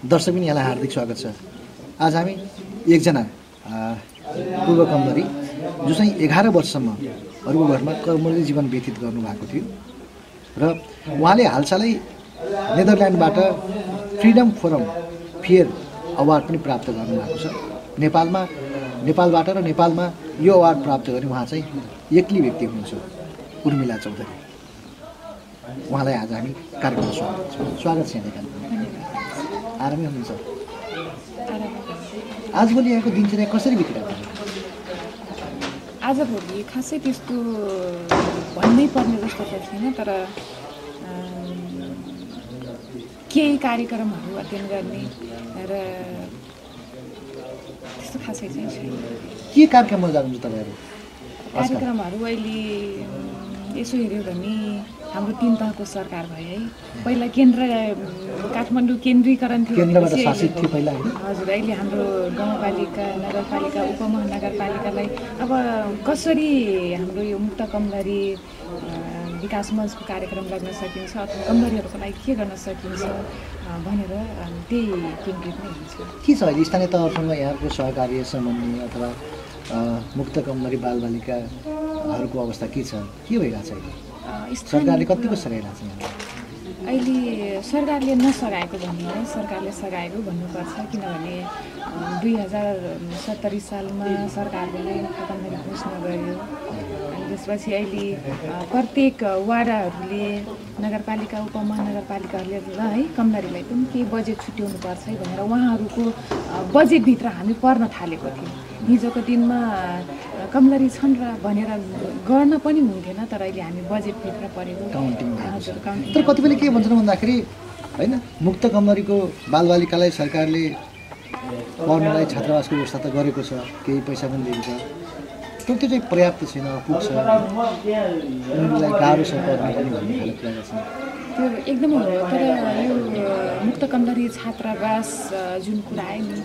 दर्शक पनि यहाँलाई हार्दिक स्वागत छ। आज हामी एकजना पूर्व कमलरी जो चाहिँ एघार वर्षसम्म अरूको घरमा कर्मले जीवन व्यतीत गर्नुभएको थियो र उहाँले हालसालै नेदरल्यान्डबाट फ्रिडम फोरम फेयर अवार्ड पनि प्राप्त गर्नुभएको छ। नेपालमा नेपालबाट र नेपालमा यो अवार्ड प्राप्त गर्ने उहाँ चाहिँ एक्लै व्यक्ति हुनुहुन्छ उर्मिला चौधरी। उहाँलाई आज हामी कार्यक्रममा स्वागत छौँ। स्वागत छ कार्यक्रममा आरामै हुनुहुन्छ। आजभोलि यहाँको दिनचर्या कसरी बितिरहेको छ? आजभोलि खासै त्यस्तो भन्नै पर्ने जस्तो त छैन तर केही कार्यक्रमहरू अध्ययन गर्ने र त्यस्तो खासै चाहिँ छैन। के कार्यक्रममा जानुहुन्छ तपाईँहरू? कार्यक्रमहरू अहिले यसो हेऱ्यो भने हाम्रो तिन तहको सरकार भयो है। पहिला केन्द्र काठमाडौँ केन्द्रीकरण थियो हजुर अहिले हाम्रो गाउँपालिका नगरपालिका उपमहानगरपालिकालाई अब कसरी हाम्रो यो मुक्त कमलरी विकास मञ्चको कार्यक्रम गर्न सकिन्छ अथवा कमलरीहरूको लागि के गर्न सकिन्छ भनेर त्यही केन्द्रित नै हुन्छ। के छ अहिले? स्थानीय तहसँग यहाँको सहकार्य समन्वय अथवा मुक्त कमलरी बालबालिकाहरूको अवस्था के छ? के भइरहेको छ अहिले? सरकारले कतिको सघाइरहेको छ अहिले सरकारले नसघाएको भन्नु है सरकारले सघाएको भन्नुपर्छ किनभने दुई हजार सत्तरी सालमा सरकारले नै कमलरी घोषणा गर्यो। अनि त्यसपछि अहिले प्रत्येक वाडाहरूले नगरपालिका उपमहानगरपालिकाहरूले है कमलरीलाई पनि केही बजेट छुट्याउनुपर्छ है भनेर उहाँहरूको बजेटभित्र हामी पर्न थालेको थियौँ। हिजोको दिनमा कमलरी छन् र भनेर गर्न पनि हुन्थेन तर अहिले हामी बजेटभित्र परेको। तर कतिपयले के भन्छन् भन्दाखेरि होइन मुक्त कमलरीको बालबालिकालाई सरकारले पढ्नलाई छात्रावासको व्यवस्था त गरेको छ केही पैसा पनि दिएको छ। तर त्यो चाहिँ पर्याप्त छैन पुग्छ। उनीहरूलाई गाह्रो छ पढ्न पनि भन्ने कुरा गर्छन्। त्यो एकदमै हो तर यो मुक्त कमलरी छात्रावास जुन कुरा आयो नि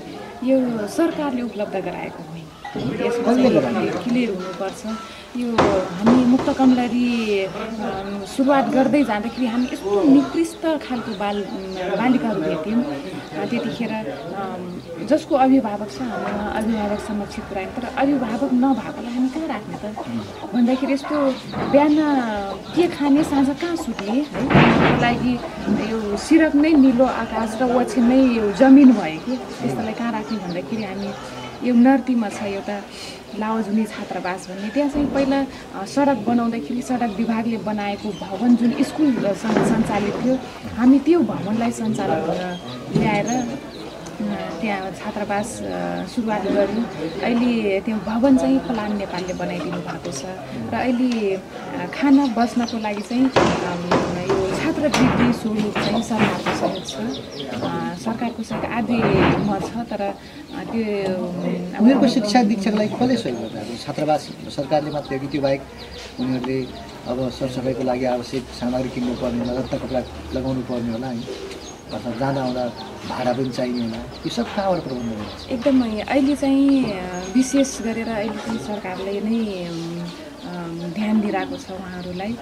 यो सरकारले उपलब्ध गराएको होइन क्लियर हुनुपर्छ। यो हामी मुक्त कमलरी सुरुवात गर्दै जाँदाखेरि हामी यस्तो निकृष्ट खालको बाल बालिकाहरू भेट्यौँ। त्यतिखेर जसको अभिभावक छ हामी उहाँ अभिभावक समक्ष पुऱ्यायौँ। तर अभिभावक नभएकोलाई हामी कहाँ राख्ने त? भन्दाखेरि यस्तो बिहान के खाने साँझ कहाँ सुत्ने है? त्यसको लागि यो सिरक नै निलो आकाश र ओछ्यान नै यो जमिन भयो कि? त्यस्तोलाई कहाँ राख्ने भन्दाखेरि हामी यो नर्तीमा छ एउटा लावजुनी छात्रावास भन्ने। त्यहाँ चाहिँ पहिला सडक बनाउँदाखेरि सडक विभागले बनाएको भवन जुन स्कुल सञ्चालित थियो हामी त्यो भवनलाई सञ्चालन ल्याएर त्यहाँ छात्रावास सुरुवात गऱ्यौँ अहिले त्यो भवन चाहिँ प्लान नेपालले बनाइदिनु भएको छ। र अहिले खाना बस्नको लागि चाहिँ यो छात्रवृत्ति स्वरूप चाहिँ सरकारको सहयोग छ। सरकारको सहयोग आधी म छ तर त्यो उनीहरूको शिक्षा दीक्षाको लागि कसले सहयोग छ छात्रावास सरकारले मात्रै कि त्यो बाहेक उनीहरूले अब सरसफाइको लागि आवश्यक सामग्री किन्नु पर्ने होला लत्ता कपडा लगाउनु पर्ने होला है अथवा जाँदा आउँदा भाडा पनि चाहिने होला। यो सब कहाँबाट प्रबन्ध गरिरहेको छ एकदमै अहिले चाहिँ विशेष गरेर अहिले चाहिँ सरकारले नै ध्यान दिइरहेको छ उहाँहरूलाई।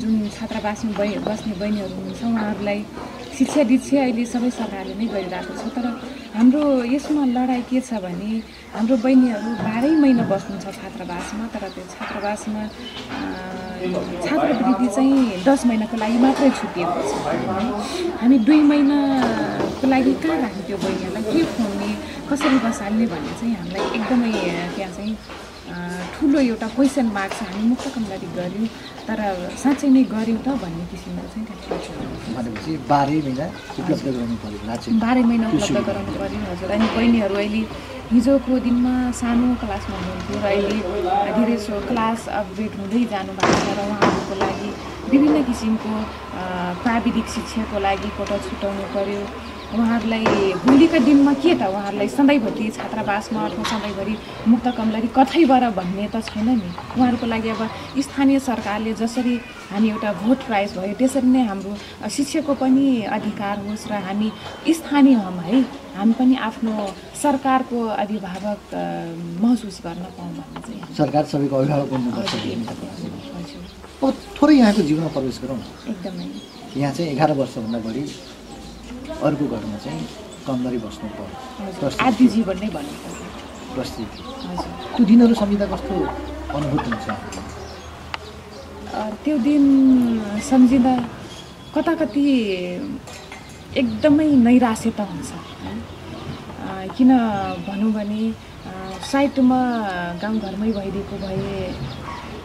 जुन छात्रावासमा बै बस्ने बहिनीहरू हुनुहुन्छ उहाँहरूलाई शिक्षा दीक्षा अहिले सबै सरकारले नै गरिरहेको छ तर हाम्रो यसमा लडाइँ के छ भने हाम्रो बहिनीहरू बाह्रै महिना बस्नुहुन्छ छात्रावासमा तर त्यो छात्रावासमा छात्रवृत्ति चाहिँ दस महिनाको लागि मात्रै छुटिएको छ। हामी दुई महिनाको लागि कहाँ राख्ने त्यो बहिनीहरूलाई के खुवाउने कसरी बसाल्ने भन्ने चाहिँ हामीलाई एकदमै त्यहाँ चाहिँ ठुलो एउटा क्वेसन मार्क छ हामी मुक्त कमलरी गऱ्यौँ तर साँच्चै नै गऱ्यौँ त भन्ने किसिमको चाहिँ। भनेपछि बाह्रै महिना उपलब्ध गराउनु पऱ्यो बाह्र महिना उपलब्ध। गराउनु पऱ्यो हजुर अनि बहिनीहरू अहिले हिजोको दिनमा सानो क्लासमा हुनुहुन्थ्यो र अहिले धेरै सो क्लास अपग्रेड हुँदै जानु भएको छ र उहाँहरूको लागि विभिन्न किसिमको प्राविधिक शिक्षाको लागि कोटा छुटाउनु पऱ्यो उहाँहरूलाई भोलिका दिनमा के त उहाँहरूलाई सधैँभरि छात्रावासमा अथवा सधैँभरि मुक्त कमलरी कतैबाट भन्ने त छैन नि। उहाँहरूको लागि अब स्थानीय सरकारले जसरी हामी एउटा भोट प्राइज भयो त्यसरी नै हाम्रो शिक्षाको पनि अधिकार होस् र हामी स्थानीय हौँ है। हामी पनि आफ्नो सरकारको अभिभावक महसुस गर्न पाऊँ भन्ने चाहिँ सरकार सबैको अभिभावक अब थोरै यहाँको जीवनमा प्रवेश गरौँ न। एकदमै। यहाँ चाहिँ एघार वर्षभन्दा बढी अर्को घरमा चाहिँ कमलरी बस्नु पर्यो। आदि जीवन नै परिस्थिति हजुर। त्यो दिनहरू सम्झिँदा कस्तो अनुभूत हुन्छ? त्यो दिन सम्झिँदा कता कति एकदमै नैराश्यता हुन्छ। किन भनौँ भने सायद म गाउँघरमै भइदिएको भए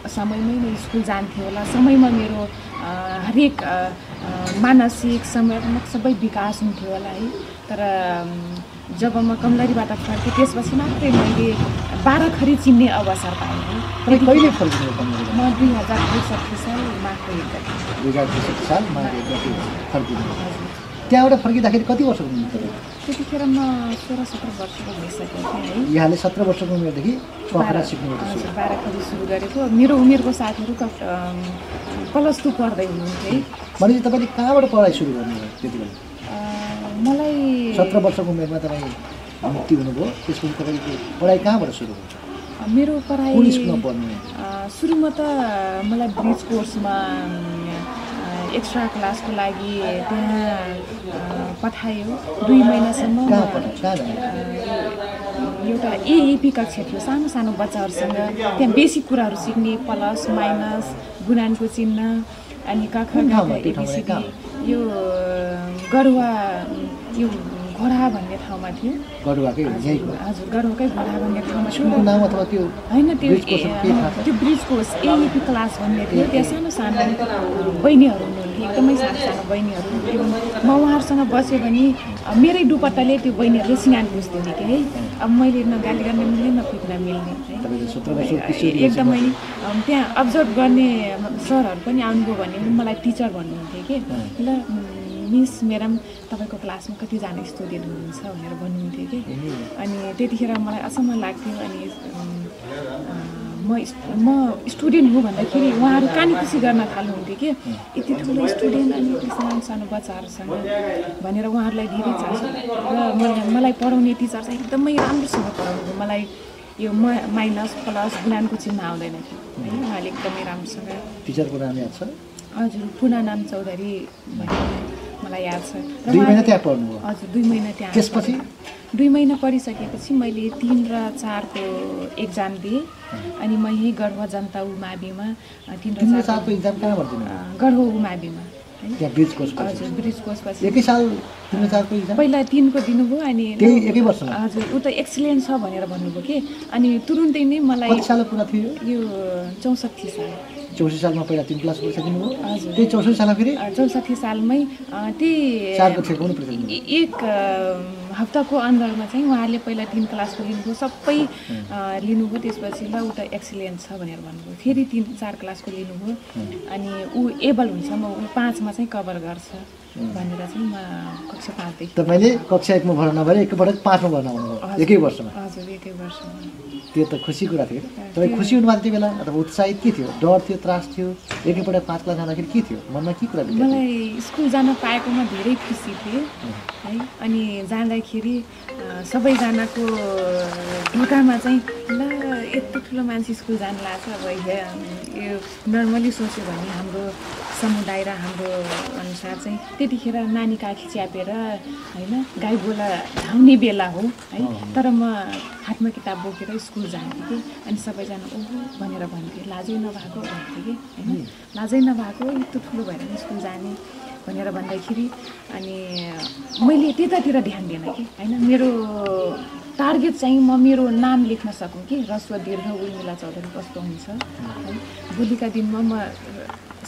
समयमै नै स्कुल जान्थेँ होला। समयमा मेरो हरेक मानसिक संवेदनात्मक सबै विकास हुन्थ्यो होला है। तर जब म कमलरीबाट फर्केँ त्यसपछि मात्रै मैले बाह्रखरी चिन्ने अवसर पाएँ कहिले म दुई हजार त्रिसठी साल माघको एक गते। त्यहाँबाट फर्किँदाखेरि कति वर्षको हुनु तपाईँ त्यतिखेर म सोह्र सत्र वर्षको भइसकेको थिएँ है। यहाँले सत्र वर्षको उमेरदेखि पखरा बाह्र- सिक्नुभएको हजुर छ बाह्रखरी सुरु गरेको। मेरो उमेरको साथीहरू प्लस टू पढ्दै हुनुहुन्थ्यो है। भनेपछि तपाईँले कहाँबाट पढाइ सुरु गर्नुभयो त्यति बेला? मलाई सत्र वर्षको उमेरमा तपाईँ मुक्ति हुनुभयो त्यसपछि तपाईँको पढाइ कहाँबाट सुरु भयो? मेरो पढाइ स्कुलमा पढ्नु सुरुमा त मलाई ब्रिज कोर्समा एक्स्ट्रा क्लासको लागि त्यहाँ पठायो। दुई महिनासम्म। एउटा एएपी कक्षा थियो सानो सानो बच्चाहरूसँग। त्यहाँ बेसिक कुराहरू सिक्ने प्लस माइनस गुणानको चिन्ह अनि क ख कुन ग ठाउँमा? घ, त्यो ठाउँमा ABCD, कहाँ? यो गढुवा यो घोडा भन्ने ठाउँमा थियो। हजुर गढुवाकै घोडा भन्ने ठाउँमा थियो। स्कुलको नाम अथवा त्यो होइन त्यो? त्यो ब्रिज कोर्स एइपी क्लास भन्ने थियो। त्यहाँ सानो सानो बहिनीहरू हुनुहुन्थ्यो एकदमै सानो सानो बहिनीहरू हुनुहुन्थ्यो। म उहाँहरूसँग बस्यो भने मेरै दुपट्टाले त्यो बहिनीहरूले सिँगान बुझ्दिने कि है। अब मैले न गाली गर्न मिल्ने न फिक्न मिल्ने एकदमै त्यहाँ अब्जर्भ गर्ने सरहरू पनि आउनुभयो भने मलाई टिचर भन्नुहुन्थ्यो कि। ल मिस म्याडम तपाईँको क्लासमा कतिजना स्टुडेन्ट हुनुहुन्छ भनेर भन्नुहुन्थ्यो कि। अनि त्यतिखेर मलाई अचम्म लाग्थ्यो अनि म म स्टुडेन्ट हो भन्दाखेरि उहाँहरू कानी खुसी गर्न थाल्नुहुन्थ्यो कि। यति ठुलो स्टुडेन्ट अनि यति सानो सानो बच्चाहरूसँग भनेर उहाँहरूलाई धेरै चासो र मलाई मलाई पढाउने टिचर चाहिँ एकदमै राम्रोसँग पढाउनुभयो मलाई यो म माइनस प्लस गुणानको चिन्ह आउँदैन थियो। है उहाँले एकदमै राम्रोसँग टिचरको नाम याद छ? हजुर पुनानाम चौधरी भन्ने मलाई याद छ। दुई महिना त्यहाँ हजुर दुई महिना त्यहाँ त्यसपछि? दुई महिना पढिसकेपछि मैले तिन र चारको एक्जाम दिएँ। अनि म यहीँ गढवा जनता उमाविमा तिन र र चार चारको इक्जाम कहाँबाट दिनु गढवा उमाविमा पहिला तिनको दिनुभयो अनि हजुर ऊ त एक्सिलेन्ट छ भनेर भन्नुभयो कि। अनि तुरुन्तै नै मलाई यो चौसठी साल। चौसठी सालमा पहिला तिन क्लास हजुर त्यही चौसठी सालमा फेरि? चौसठी सालमै त्यही एक हप्ताको अन्दरमा चाहिँ उहाँले पहिला तिन क्लासको लिनुभयो सबै लिनुभयो। त्यसपछि ल ऊ त एक्सिलेन्ट छ भनेर भन्नुभयो। फेरि तिन चार क्लासको लिनुभयो। अनि ऊ एबल हुन्छ म ऊ पाँचमा चाहिँ कभर गर्छ भनेर चाहिँ म कक्षा पाँचदेखि तपाईँले कक्षा एकमा भर्ना नभएर एकपटक पाँचमा भर्ना हुनुभयो। हजुर। एकै वर्षमा। हजुर एकै वर्षमा। त्यो त खुसी कुरा थियो तपाईँ खुसी हुनुभएको थियो बेला? अथवा उत्साहित के थियो? डर थियो त्रास थियो? एकैपटक पाँच क्लास जाँदाखेरि के थियो? मनमा के कुरा? मलाई स्कुल जान पाएकोमा धेरै खुसी थिएँ है? अनि जाँदाखेरि सबैजनाको ढोकामा चाहिँ ल यत्रो ठुलो मान्छे स्कुल जानु लाग्छ अब यो नर्मली सोच्यो भने हाम्रो समुदाय र हाम्रो अनुसार चाहिँ त्यतिखेर नानी काखी च्यापेर होइन गाई गोला धाउने बेला हो है? तर म हातमा किताब बोकेर स्कुल जान्थेँ कि अनि सबैजना ओहो! भनेर भन्थे। लाजै नभएको भन्थे कि होइन? लाजै नभएको यत्रो ठुलो भएर पनि स्कुल जाने भनेर भन्दाखेरि अनि मैले त्यतातिर ध्यान दिएन कि होइन? मेरो टार्गेट चाहिँ म मेरो नाम लेख्न सकौँ कि? रस्व दीर्घ उर्मिला चौधरी कस्तो हुन्छ है। भोलिका दिनमा म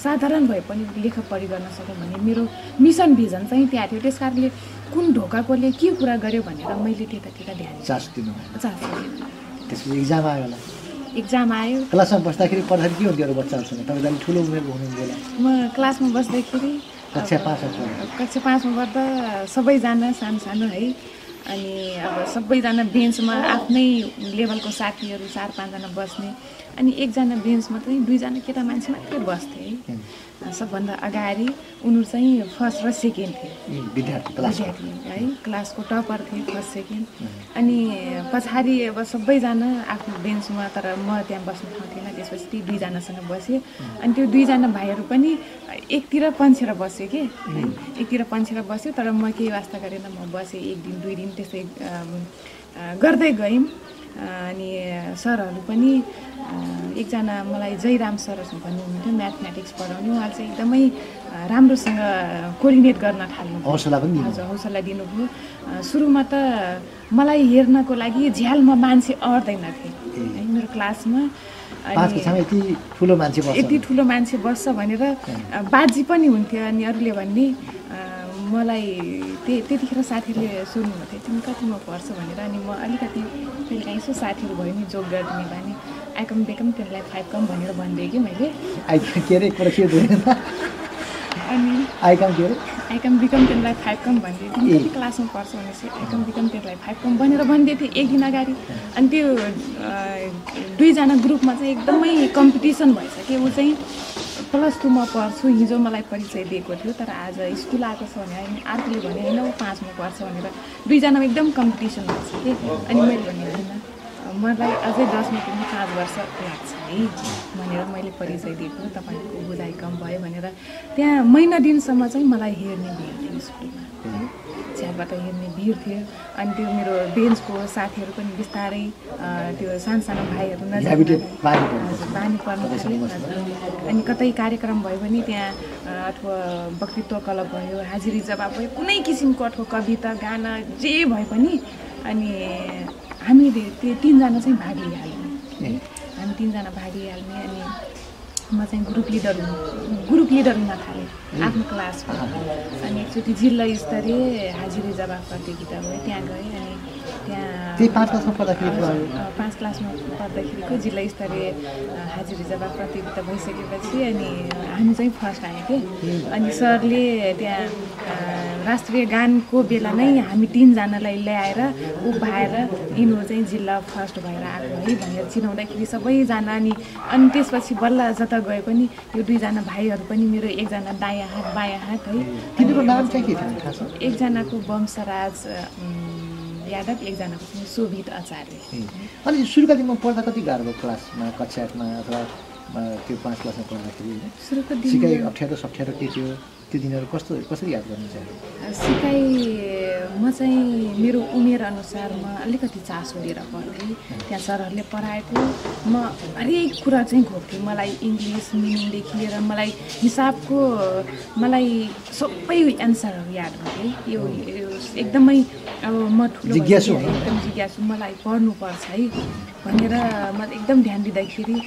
साधारण भए पनि लेख पढी गर्न सकौँ भन्ने मेरो मिसन भिजन चाहिँ त्यहाँ थियो। त्यस कारणले कुन ढोकाकोले के कुरा गर्यो भनेर मैले त्यतातिर ध्यान चासो दिनु चाहन्छु त्यसपछि इक्जाम आयो होला। इक्जाम आयो। क्लासमा बस्दाखेरि पढ्दाखेरि के हुन्थ्यो अरू बच्चाहरूसँग तपाईँ त ठुलो उमेरको हुनुहुन्थ्यो होला। म क्लासमा बस्दाखेरि कक्षा पाँचमा कक्षा पाँचमा पढ्दा सबैजना सानो सानो है। अनि अब सबैजना बेन्चमा आफ्नै लेभलको साथीहरू चार पाँचजना बस्ने अनि एकजना बेन्चमा चाहिँ दुईजना केटा मान्छे मात्रै बस्थे है। सबभन्दा अगाडि उनीहरू चाहिँ फर्स्ट र सेकेन्ड थिए। विद्यार्थी है क्लासको टपर थिएँ फर्स्ट सेकेन्ड। अनि पछाडि अब सबैजना आफ्नो बेन्चमा तर म त्यहाँ बस्ने ठाउँ थिएन त्यसपछि ती दुईजनासँग बसेँ। अनि त्यो दुईजना भाइहरू पनि एकतिर पन्छेर बस्यो कि? एकतिर पन्छेर बस्यो तर म केही वास्ता गरेन। म बसेँ एक दिन दुई दिन त्यसै अम, अ, गर्दै गयौँ। अनि सरहरू पनि एकजना मलाई जयराम सर भन्ने हुनुहुन्थ्यो म्याथमेटिक्स पढाउने। उहाँले चाहिँ एकदमै राम्रोसँग कोर्डिनेट गर्न थाल्नु हौसला पनि हजुर हौसला दिनुभयो। सुरुमा त मलाई हेर्नको लागि झ्यालमा मान्छे अट्दैनथे है मेरो क्लासमा। यति ठुलो मान्छे बस्छ यति ठुलो मान्छे बस्छ भनेर बाजी पनि हुन्थ्यो अनि अरूले भन्ने मलाई त्यही त्यतिखेर साथीहरूले सोध्नुहुन्थ्यो तिमी कतिमा पढ्छ भनेर अनि म अलिकति कहिले काहीँ यसो साथीहरू भयो नि जोग गरिदिने बानी। आइकम बेकम त्यसलाई फाइभ कम भनेर भनिदिएँ कि मैले अनि आइकम के आइकम बिकम त्यसलाई फाइभ कम भनिदिएँ तिमी ए। कति क्लासमा पढ्छ भनेपछि आइकम बिकम त्यसलाई फाइभ कम भनेर भनिदिएको थिएँ एक दिन अगाडि। अनि त्यो दुईजना ग्रुपमा चाहिँ एकदमै कम्पिटिसन भइसक्यो। ऊ चाहिँ प्लस टूमा पढ्छु हिजो मलाई परिचय दिएको थियो तर आज स्कुल आएको छ भने होइन अर्कोले भने होइन ऊ पाँचमा पढ्छ भनेर। दुईजनामा एकदम कम्पिटिसन कि अनि मैले भने होइन मलाई अझै दसमा पुग्नु पाँच वर्ष लाग्छ। है भनेर मैले परिचय दिएको तपाईँको बुझाइ कम भयो भनेर त्यहाँ महिना दिनसम्म चाहिँ मलाई हेर्ने भिड थियो स्कुलमा। है छ्याबाट हेर्ने भिड थियो। अनि त्यो मेरो बेन्चको साथीहरू पनि बिस्तारै त्यो सानो सानो भाइहरू नजिक नजिक- बानी पर्नु हजुर, बानी पर्नु। अनि कतै कार्यक्रम भयो भने त्यहाँ अथवा वक्तित्व कलब भयो हाजिरी जवाब भयो कुनै किसिमको अथवा कविता गाना जे भए पनि अनि हामीले त्यो तिनजना चाहिँ भाग लिइहाल्यौँ। तिनजना भाग लिइहाल्ने अनि म चाहिँ ग्रुप लिडर हुनु ग्रुप लिडर हुन थालेँ आफ्नो क्लासमा। अनि एकचोटि जिल्ला स्तरीय हाजिरी जवाब प्रतियोगिता भयो त्यहाँ गएँ अनि त्यहाँ त्यही पाँच क्लासमा पढ्दाखेरि पाँच क्लासमा पढ्दाखेरिको जिल्ला स्तरीय हाजिरी जवाब प्रतियोगिता भइसकेपछि अनि हामी चाहिँ फर्स्ट आयौँ कि अनि सरले त्यहाँ राष्ट्रिय गानको बेला नै हामी तिनजनालाई ल्याएर उभाएर यिनीहरू चाहिँ जिल्ला फर्स्ट भएर आएको है भनेर चिनाउँदाखेरि सबैजना अनि अनि त्यसपछि बल्ल जता गए पनि यो दुईजना भाइहरू पनि मेरो एकजना दायाँ हात बायाँ हात है तिनीहरूको नाम चाहिँ एकजनाको वंशराज यादव एकजनाको चाहिँ शोभित आचार्य अनि सुरुका दिनमा पढ्दा कति गाह्रो भयो क्लासमा कक्षा एकमा अथवा त्यो पाँच क्लासमा पढ्दाखेरि? सुरुको दिन अप्ठ्यारो सप्ठ्यारो के थियो? त्यो दिनहरू कस्तो कसरी याद गर्नु चाहिँ? सिकाइ म चाहिँ मेरो उमेर अनुसारमा अलिकति चासो लिएर पढ्थेँ। त्यहाँ सरहरूले पढाएको। म हरेक कुरा चाहिँ घोप्थेँ। मलाई इङ्ग्लिस मिनिङदेखि लिएर मलाई हिसाबको मलाई सबै एन्सरहरू याद हुन्थे यो एकदमै अब म ठुलो जिज्ञासु। एकदम जिज्ञासु। मलाई पढ्नुपर्छ है भनेर म एकदम ध्यान दिँदाखेरि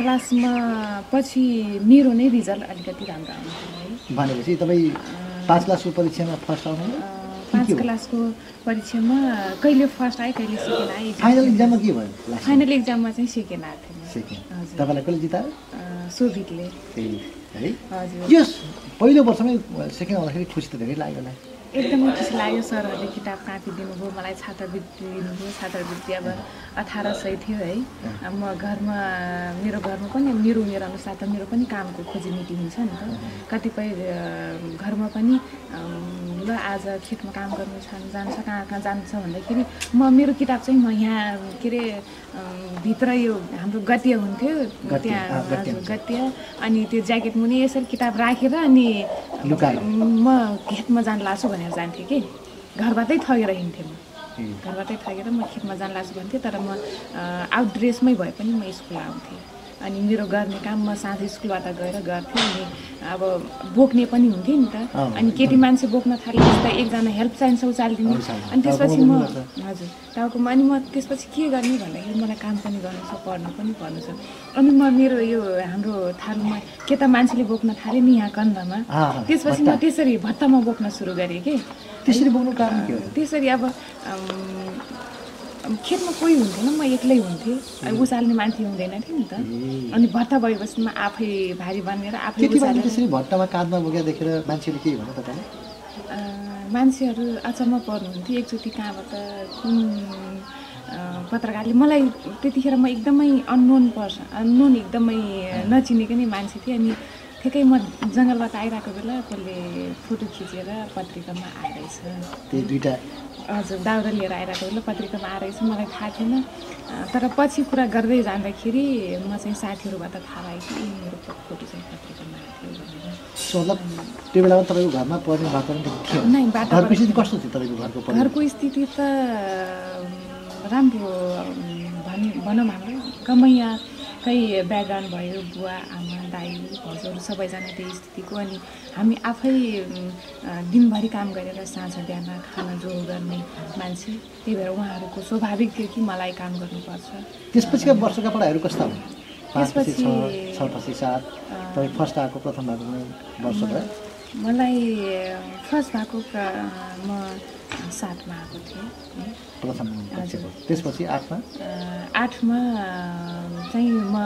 क्लासमा पछि मेरो नै रिजल्ट अलिकति राम्रो आउँथ्यो। भनेपछि तपाईँ पाँच क्लासको परीक्षामा फर्स्ट आउनु पाँच क्लासको परीक्षामा कहिले फर्स्ट आएँ कहिले सेकेन्ड आएँ फाइनल इक्जाममा के भयो? फाइनल एक्जाममा चाहिँ सेकेन्ड आएको थिएँ सेकेन्ड। तपाईँलाई कसले जितायो? ए है? हजुर। यस पहिलो वर्षमै सेकेन्ड आउँदाखेरि खुसी त धेरै लाग्यो होला। एकदमै खुसी लाग्यो सरहरूले किताब कापी दिनुभयो मलाई छात्रवृत्ति दिनुभयो। छात्रवृत्ति अब अठार सय थियो है। म घरमा मेरो घरमा पनि मेरो उमेर अनुसार त मेरो पनि कामको खोजीनीति हुन्छ नि त। कतिपय घरमा पनि ल आज खेतमा काम गर्नु छ जान्छ कहाँ कहाँ जान्छ भन्दाखेरि म मेरो किताब चाहिँ म यहाँ के अरे भित्र यो हाम्रो गद्य हुन्थ्यो त्यहाँ गद्य अनि त्यो ज्याकेट मुनि यसरी किताब राखेर अनि। म खेतमा जान लाग्छु भनेर जान्थेँ कि। घरबाटै ठगेर हिँड्थेँ म। घरबाटै ठगेर म खेतमा जान लाग्छु भन्थेँ तर म आउट ड्रेसमै भए पनि म स्कुल आउँथेँ। अनि मेरो गर्ने काम म साँझ स्कुलबाट गएर गर्थेँ अनि अब बोक्ने पनि हुन्थेँ नि त। अनि केटी मान्छे बोक्न थालेपछि त एकजना हेल्प चाहिन्छ उचालिदिने। अनि त्यसपछि म। हजुर टाउकोमा अनि म त्यसपछि के गर्ने भन्दाखेरि मलाई काम पनि गर्नु छ पढ्नु पनि पर्नु छ अनि म मेरो यो हाम्रो थालमा केटा मान्छेले बोक्न थालेँ नि यहाँ कन्धमा त्यसपछि म। त्यसरी भत्तामा बोक्न सुरु गरेँ कि त्यसरी बोक्नु कारण त्यसरी अब खेतमा कोही हुन्थेन म एक्लै हुन्थेँ। अब उचाल्ने मान्छे हुँदैन थियो नि त। अनि भत्ता भएपछि म आफै भारी बनेर आफै त्यसरी भट्टामा काँधमा बोकेर देखेर मान्छेले के भन्यो तपाईँलाई अ, मान्छेहरू अचम्म पर्नुहुन्थ्यो एकचोटि कहाँबाट कुन पत्रकारले मलाई त्यतिखेर म एकदमै अननोन पर्सन अननोन एकदमै नचिनेको नै मान्छे थिएँ। अनि ठिकै म जङ्गलबाट आइरहेको बेला कसले फोटो खिचेर पत्रिकामा आइरहेछ त्यही दुइटा हजुर दाउरा लिएर आइरहेको ल पत्रिकामा आएर यसो मलाई थाहा थिएन। तर पछि कुरा गर्दै जाँदाखेरि म चाहिँ साथीहरूबाट थाहा भयो कि मेरो फोटो चाहिँ पत्रिकामा त्यो बेलामा तपाईँको घरमा पढ्ने वातावरण कस्तो थियो तपाईँको घरको? घरको स्थिति त राम्रो भनि भनौँ हाम्रो कमैयाकै ब्याकग्राउन्ड भयो बुवा आमा दाई हजुर सबैजना त्यही स्थितिको। अनि हामी आफै दिनभरि काम गरेर साँझ बिहान खाना जोड गर्ने मान्छे त्यही भएर उहाँहरूको स्वाभाविक थियो कि मलाई काम गर्नुपर्छ। त्यसपछिका वर्षका पढाइहरू कस्ता हुन्? छ त्यसपछि- छपछि सात तपाईँ फर्स्ट आएको प्रथम भएको वर्ष भयो? मलाई फर्स्ट भएको म सातमा आएको थिएँ। त्यसपछि आठमा? आठमा चाहिँ म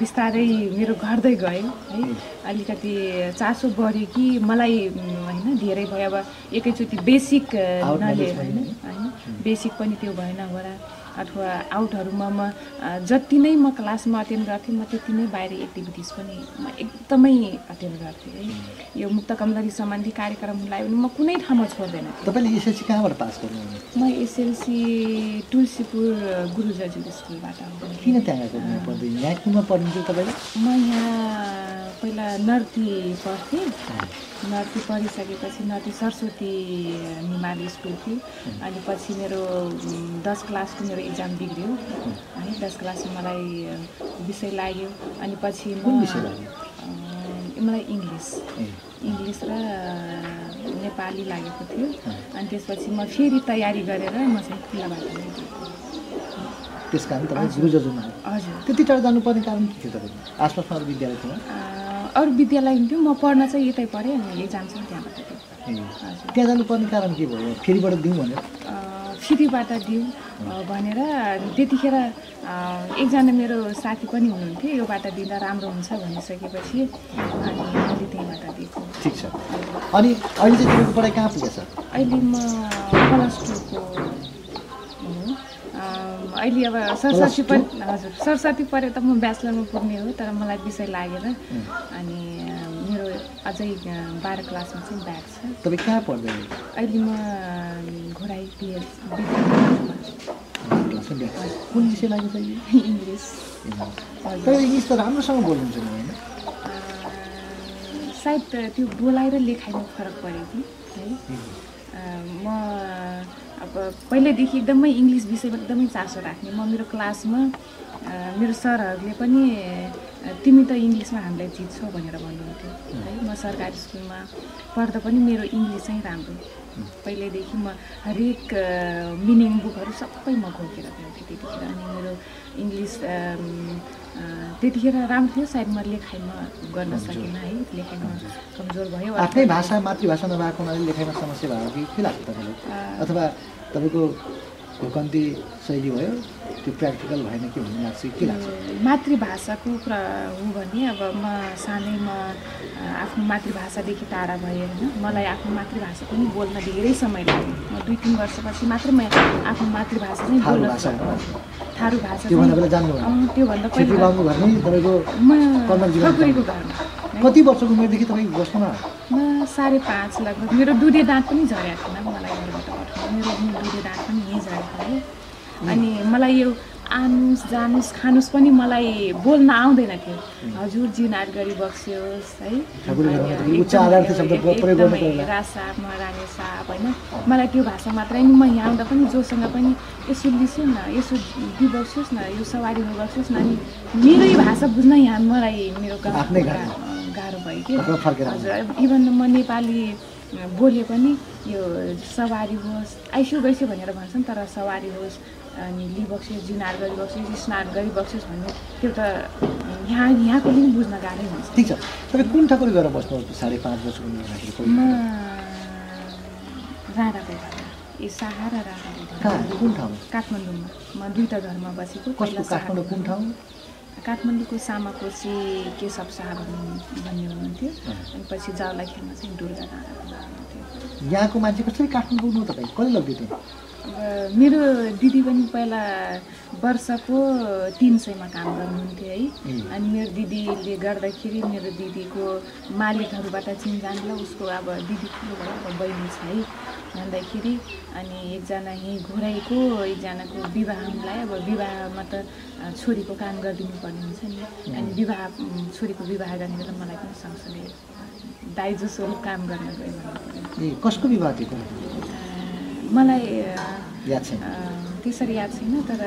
बिस्तारै मेरो घट्दै गयो है। अलिकति चासो बढ्यो कि मलाई होइन धेरै भयो। अब एकैचोटि बेसिक पनि। होइन। बेसिक पनि त्यो भएन होला अथवा आउटहरूमा म जति नै म क्लासमा अटेन्ड गर्थेँ म त्यति नै बाहिर एक्टिभिटिज पनि म एकदमै अटेन्ड गर्थेँ है। यो मुक्त कमलरी सम्बन्धी कार्यक्रम लगायो भने म कुनै ठाउँमा छोड्दैन। तपाईँले एसएलसी कहाँबाट पास गर्नुभयो? म एसएलसी तुलसीपुर गुरु जजुल स्कुलबाट हो। किन त्यहाँ यहाँ तपाईँले? म यहाँ पहिला नर्ती पढ्थेँ। नर्ती पढिसकेपछि नर्ती सरस्वती निमाली स्कुल थियो। अनि पछि मेरो दस क्लासको मेरो इक्जाम बिग्रियो। है दस क्लासमा मलाई विषय लाग्यो। अनि पछि म मलाई इङ्ग्लिस। इङ्ग्लिस र नेपाली लागेको थियो। अनि त्यसपछि म फेरि तयारी गरेर म चाहिँ खुल्लाबाट। त्यस कारण तपाईँ हजुर। त्यति टाढा जानुपर्ने कारण के थियो तपाईँको आसपासमा विद्यालय थियो अरू विद्यालय हुन्थ्यो म पढ्न चाहिँ यतै पढेँ अनि एक्जाम चाहिँ त्यहाँबाट। त्यहाँ जानुपर्ने कारण के भयो? फेरिबाट दिउँ भनेर? फ्रीबाट दिउँ भनेर त्यतिखेर एकजना मेरो साथी पनि हुनुहुन्थ्यो यो बाटो दिँदा राम्रो हुन्छ भनिसकेपछि अनि मैले त्यहीँबाट दिएको। ठिक छ। अनि अहिले चाहिँ पढाइ कहाँ पुगेछ? अहिले म प्लस टूको अहिले अब सरस्वती? पनि हजुर। सरस्वती पढ्यो त म ब्याचलरमा पुग्ने हो तर मलाई विषय लागेन। अनि मेरो अझै बाह्र क्लासमा चाहिँ ब्याक छ। तपाईँ कहाँ पढ्दै? अहिले म घोराई पिएच। कुन विषय चाहिँ इङ्ग्लिस। तपाईँ इङ्ग्लिस त राम्रोसँग बोल्नुहुन्छ नि होइन? सायद त्यो बोलाइ र लेखाइमा फरक पऱ्यो कि है। म अब पहिल्यैदेखि एकदमै इङ्ग्लिस विषयमा एकदमै चासो राख्ने। म मेरो क्लासमा मेरो सरहरूले पनि तिमी त इङ्ग्लिसमा हामीलाई जित्छौ भनेर भन्नुहुन्थ्यो। है म सरकारी स्कुलमा पढ्दा पनि मेरो इङ्ग्लिस चाहिँ राम्रो। पहिल्यैदेखि म हरेक मिनिङ बुकहरू सबै म घोकेर पढ्थेँ त्यतिखेर अनि मेरो इङ्ग्लिस त्यतिखेर राम्रो थियो सायद म लेखाइमा गर्न सकिनँ है लेखाइमा कमजोर भयो आफ्नै भाषा मातृभाषा नभएको हुनाले लेखाइमा समस्या भयो कि के लाग्छ तपाईँलाई? अथवा तपाईँको भूकन्ती शैली भयो त्यो प्र्याक्टिकल भएन कि भन्ने लाग्छ कि लाग्छ? मातृभाषाको कुरा हो भने अब म सानैमा आफ्नो मातृभाषादेखि टाढा भएँ होइन। मलाई आफ्नो मातृभाषा पनि बोल्न धेरै समय लाग्यो। म दुई तिन वर्षपछि मात्र म आफ्नो मातृभाषा चाहिँ थारू बोल्न थारू भाषा त्योभन्दा पहिला नै। कति वर्षको उमेरदेखि तपाईँ बस्नु म साढे पाँच लगभग मेरो दुधे दाँत पनि झरेको थिएन मलाई घरबाट पठाउनु मेरो दुधे दाँत पनि यहीँ झरेको थियो। अनि मलाई यो आनुस् जानुस् खानुस् पनि मलाई बोल्न आउँदैन थियो हजुर जिनाट गरी बक्सियोस् है। रासा म राने साप होइन मलाई त्यो भाषा मात्रै नि म यहाँ आउँदा पनि जोसँग पनि यसो लिसो न यसो दिइबक्सियोस् न यो सवारी बक्सियोस् न अनि मेरै भाषा बुझ्न यहाँ मलाई मेरो गाह्रो। भयो कि। हजुर इभन म नेपाली बोले पनि यो सवारी होस् आइसु गइसु भनेर भन्छन् तर सवारी होस् अनि लिइबक्सियोस् जिनार गरिबक्सियोस् स्नान गरिबक्सियोस् भन्ने त्यो त यहाँ यहाँको पनि बुझ्न गाह्रै हुन्छ। ठिक छ। तपाईँ कुन ठकुरी गएर बस्नु साढे पाँच हुँदाखेरि म? राधाको ए साहा र कहाँ कुन ठाउँ? काठमाडौँमा। म दुईवटा घरमा बसेको। काठमाडौँ कुन ठाउँ? काठमाडौँको सामाकोशी केशव शाह भन्ने भन्ने हुनुहुन्थ्यो। अनि पछि जावलाखेलमा चाहिँ दुर्गा हुन्थ्यो यहाँको मान्छे कसरी काठमाडौँ तपाईँ? त्यो अब मेरो दिदी पनि पहिला वर्षको तिन सयमा काम गर्नुहुन्थ्यो है। अनि मेरो दिदीले गर्दाखेरि मेरो दिदीको मालिकहरूबाट चिनजान ल उसको अब दिदी अब बहिनी छ है। भन्दाखेरि अनि एकजना यहीँ घोराइको एकजनाको विवाह मिलायो अब विवाहमा त छोरीको काम गरिदिनु पर्ने हुन्छ नि। अनि विवाह छोरीको विवाह गर्ने बेला मलाई पनि सँगसँगै दाइ जसो काम गर्न गयो कसको विवाह थियो मलाई याद छैन। त्यसरी याद छैन तर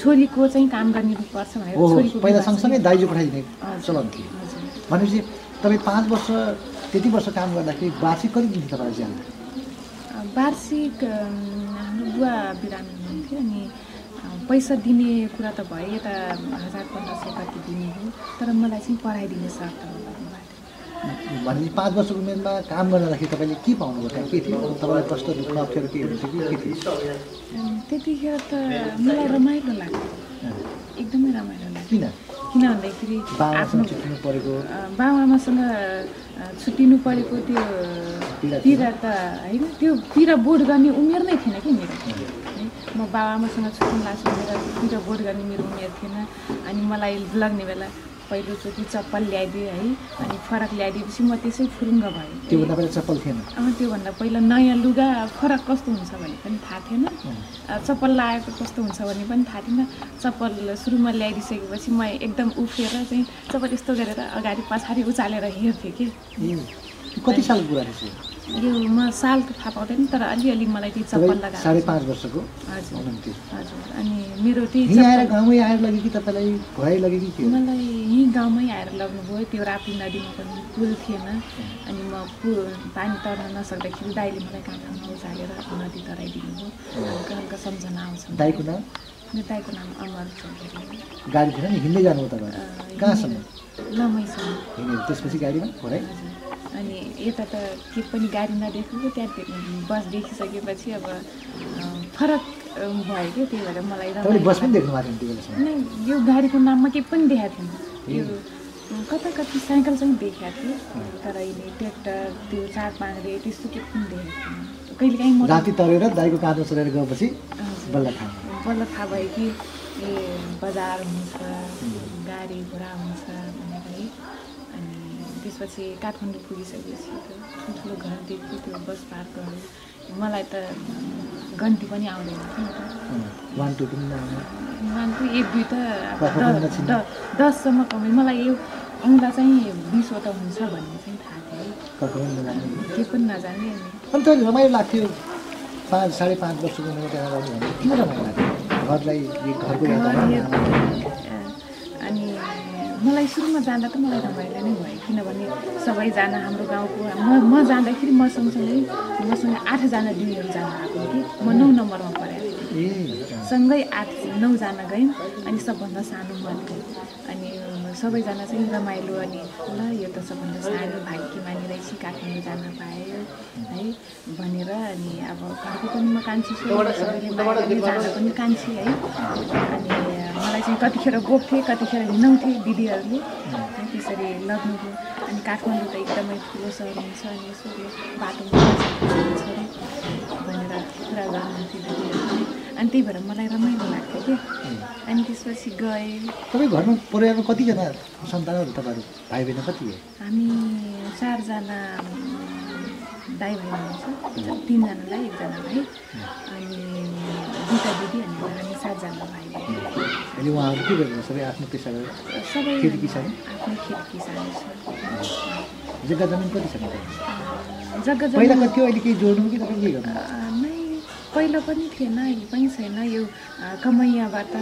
छोरीको चाहिँ काम गरिनुपर्छ भनेर ओहो छोरीको पहिला सँगसँगै दाइजो पठाइदिने। चलन थियो। भनेपछि तपाईँ पाँच वर्ष त्यति वर्ष काम गर्दाखेरि वार्षिक कति दिन्थ्यो तपाईँलाई ज्यान? वार्षिक हाम्रो बुवा बिरामी हुनुहुन्थ्यो अनि पैसा दिने कुरा त भयो यता हजार पन्ध्र सय कति दिने हो तर मलाई चाहिँ पढाइदिने थियो भनेपछि पाँच वर्षको उमेरमा काम गर्न जाँदाखेरि तपाईँले के पाउनुभयो? त्यहाँ के थियो? तपाईँलाई कस्तो दुःख अप्ठ्यारो के हुन्थ्यो कि के थियो? त्यतिखेर त मलाई रमाइलो लाग्थ्यो अँ, एकदमै रमाइलो लाग्थ्यो किन? किन भन्दाखेरि छुट्टिनु परेको? बाबाआमासँग छुट्टिनु परेको त्यो पीडा त होइन त्यो पीडा बोध गर्ने उमेर नै थिएन कि मेरो। म बाबाआमासँग छुट्टिनु लाग्छ मेरो पीडा बोध गर्ने मेरो उमेर थिएन। अनि मलाई लग्ने बेला पहिलोचोटि चप्पल ल्याइदियो है अनि फरक ल्याइदिएपछि म त्यसै फुरुङ्ग भएँ। त्योभन्दा पहिला चप्पल थिएन? त्योभन्दा पहिला नयाँ लुगा फरक कस्तो हुन्छ भन्ने पनि थाहा थिएन। चप्पल लगाएको कस्तो हुन्छ भन्ने पनि थाहा थिएन। चप्पल सुरुमा ल्याइदिइसकेपछि म एकदम उफ्रिएर चाहिँ चप्पल यस्तो गरेर अगाडि पछाडि उचालेर हेर्थेँ कि। कति साल कुरा रहेछ यो म साल त थाहा पाउँदैन तर अलिअलि मलाई त्यो चप्पल लगाएको साढे पाँच वर्षको? हजुर हजुर अनि मेरो त्यही यहीँ आएर गाउँमै आएर लग्यो कि तपाईँलाई घरै लग्यो कि हो? मलाई यहीँ गाउँमै आएर लग्नुभयो त्यो राप्ती नदीमा पनि पुल थिएन। अनि म पु पानी तर्न नसक्दाखेरि दाइले मलाई काँखामा उचालेर नदी तराइदिनु भयो हल्का हल्का सम्झना आउँछ दाइको नाम? मेरो दाइको नाम अमर चौधरी। हो। गाडी थिएन नि हिँड्दै जानुभयो तपाईँ। कहाँसम्म? लमैसम्म। हिँडेर त्यसपछि गाडीमा? हजुर। अनि यता त के पनि गाडी नदेखेको त्यहाँ बस देखिसकेपछि अब फरक भयो क्या त्यही भएर मलाई नै यो गाडीको नाममा केही पनि देखाएको थिएन। यो कता कति साइकल चाहिँ देखाएको थियो तर अहिले ट्र्याक्टर त्यो चार पाङ्रे त्यस्तो केही पनि देखाएको थिएन। कहिलेकाहीँ म राति तरेर दाइको काँधमा चढेर गएपछि। बल्ल थाहा बल्ल थाहा भयो कि ए बजार हुन्छ गाडी घोडा हुन्छ। त्यसपछि काठमाडौँ पुगिसकेपछि त ठुल्ठुलो घर देख्यो त्यो बस पार्क गर्यो मलाई त गन्ती पनि आउँदैन थियो नि त। वान टू एक दुई त दससम्म कमाइ मलाई यो आउँदा चाहिँ बिसवटा हुन्छ भन्ने चाहिँ थाहा थियो। है कफा पनि नजाने। केही पनि नजाने अनि। त रमाइलो लाग्थ्यो। पाँच साढे पाँच वर्षको उमेरमा त्यहाँ गर्नु भने। किन रमाइलो लाग्थ्यो? घरलाई घरको मलाई सुरुमा जाँदा त मलाई रमाइलो नै भयो किनभने सबैजना हाम्रो गाउँको म म जाँदाखेरि म सँगसँगै मसँग आठजना दिदीहरू जानुभएको हो कि म नौ नम्बरमा परेको थिएँ। सँगै आठ नौजना गयौँ अनि सबभन्दा सानो म थिएँ अनि सबैजना चाहिँ रमाइलो अनि ल यो त सबभन्दा सानो भाग्यमानी रहेछ काठमाडौँ जान पायो है? भनेर अनि अब घरको पनि म कान्छी छु सबैले जान पनि कान्छी है। अनि मलाई चाहिँ कतिखेर बोक्थेँ कतिखेर हिँडाउँथे दिदीहरूले। त्यसरी लग्नुभयो अनि काठमाडौँ त एकदमै ठुलो सहर हुन्छ अनि यसो बाटोमा हुन्छ भनेर कुरा गर्नुहुन्थ्यो दिदीहरूले। अनि त्यही भएर मलाई रमाइलो लाग्थ्यो कि? अनि त्यसपछि गएँ। तपाईँ घरमा परिवारमा कतिजना सन्तानहरू तपाईँहरू? भाइ बहिनी कति हो? हामी चारजना भाइ हुनुहुन्छ तिनजनालाई एकजना भाइ अनि दुईवटा दिदी अनि हामी सातजना भाइ बहिनी अहिले उहाँहरू के गर्नुहुन्छ सबै आफ्नो पेसा सबै खेती किसानी? आफ्नै खेती किसानी छ जग्गा जमिन कति छ जग्गा पहिला कति थियो अहिले केही जोड्नु कि तपाईँ के गर्नु नै पहिला पनि थिएन अहिले पनि छैन यो कमैयाबाट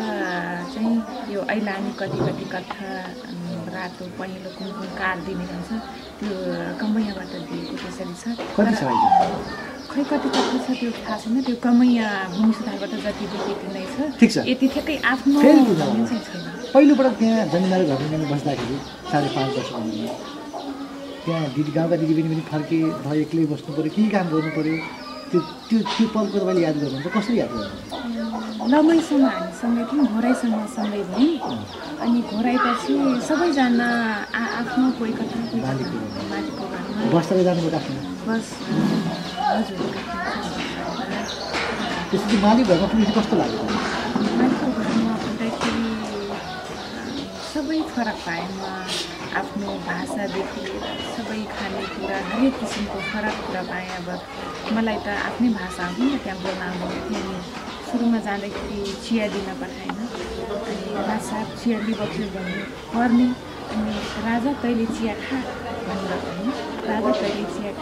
चाहिँ यो ऐलानी कति कति अम, रातो पहेँलो कुन कुन कार्ड दिने हुन्छ त्यो कमैयाबाट दिएको त्यसरी छ खै कति कति छ त्यो थाहा छैन त्यो कमैया भूमि सुधारबाट जति नै छ ठिक छ। यति ठ्याक्कै आफ्नो। भन्ने पहिलोपटक त्यहाँ जमिनदार घरमा बस्दाखेरि साढे पाँच वर्ष उमेरमा त्यहाँ दिदी गाउँका दिदीबहिनी पनि फर्के भयो एक्लै बस्नु पऱ्यो केही काम गर्नु पऱ्यो त्यो त्यो त्यो पलको तपाईँले याद गर्नुहुन्छ। कसरी याद गर्नुहुन्छ? लमैसँग हामी सँगै थियौँ घोराइसँग सँगै भयौँ। अनि घोराइपछि सबैजना आ आफ्नो कोही कता बस। त्यसपछि मालिक घरमा पुगेपछि कस्तो लाग्यो सबै फरक पाएँ म आफ्नो भाषादेखि सबै खानेकुरा हरेक किसिमको फरक कुरा पाएँ। अब मलाई त आफ्नै भाषा हो नि त्यहाँ बोल्न आउँदैन थियो अनि सुरुमा जाँदाखेरि चिया दिन पठाएन। अनि राजा चिया लिबक्छु भन्नु पर्ने अनि राजा तैँले चिया खा भनेर भन्नु तैँले चिया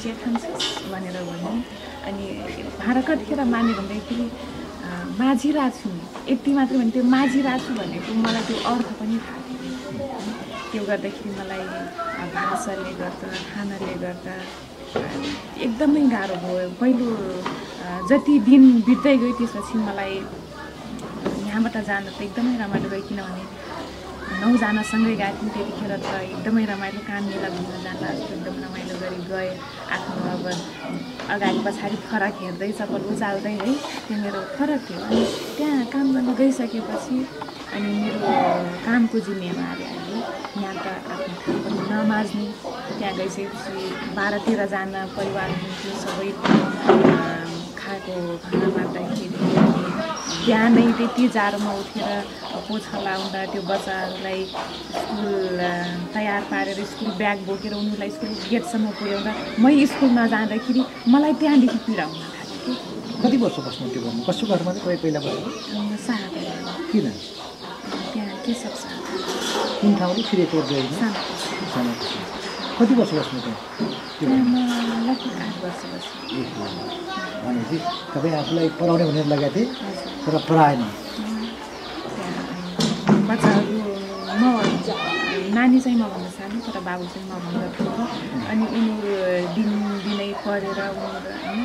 चिया खान्छस् भनेर भन्नु अनि भाँडा कतिखेर माने भन्दाखेरि अ, माझी राछु यति मात्रै भने त्यो माझी राछु भनेको मलाई त्यो अर्थ पनि थाहा थिएन। त्यो गर्दाखेरि मलाई भाषाले गर्दा खानाले गर्दा एकदमै गाह्रो भयो। पहिलो जति दिन बित्दै गयो त्यसपछि मलाई यहाँबाट जान त एकदमै रमाइलो गयो किनभने नौजनासँगै गएको थियौँ त्यतिखेर त एकदमै रमाइलो काम मेला घुम्न जाँदा एकदम रमाइलो गरी गएँ। आफ्नो अब अगाडि पछाडि फरक हेर्दै चप्पल उचाल्दै है त्यो मेरो फरक थियो। अनि त्यहाँ काम गर्न गइसकेपछि अनि मेरो कामको जिम्मेवारी आयो यहाँ त आफ्नो ठाउँ पनि नमाज्ने त्यहाँ गइसकेपछि बाह्र तेह्रजना परिवार हुन्थ्यो सबै खाएको खाना मार्दाखेरि बिहानै त्यति जाडोमा उठेर पोछा लाउँदा त्यो बच्चाहरूलाई स्कुल तयार पारेर स्कुल ब्याग बोकेर उनीहरूलाई स्कुल गेटसम्म पुर्याउँदा मै स्कुलमा जाँदाखेरि मलाई त्यहाँदेखि पीडा हुन थाल्यो कति वर्ष बस्नु त्यो घरमा? कसको घरमा तपाईँ पहिला बस्नु किन? त्यहाँ के सक्छ कुन ठाउँले कति वर्ष बस्नु त्यहाँ भनेपछि तपाईँ आफूलाई पढाउने भनेर लगाएको थिएँ? तर पढाएन बच्चाहरू नानी चाहिँ मभन्दा सानो तर बाबु चाहिँ मभन्दा ठुलो अनि उनीहरू दिन दिनै पढेर उनीहरू होइन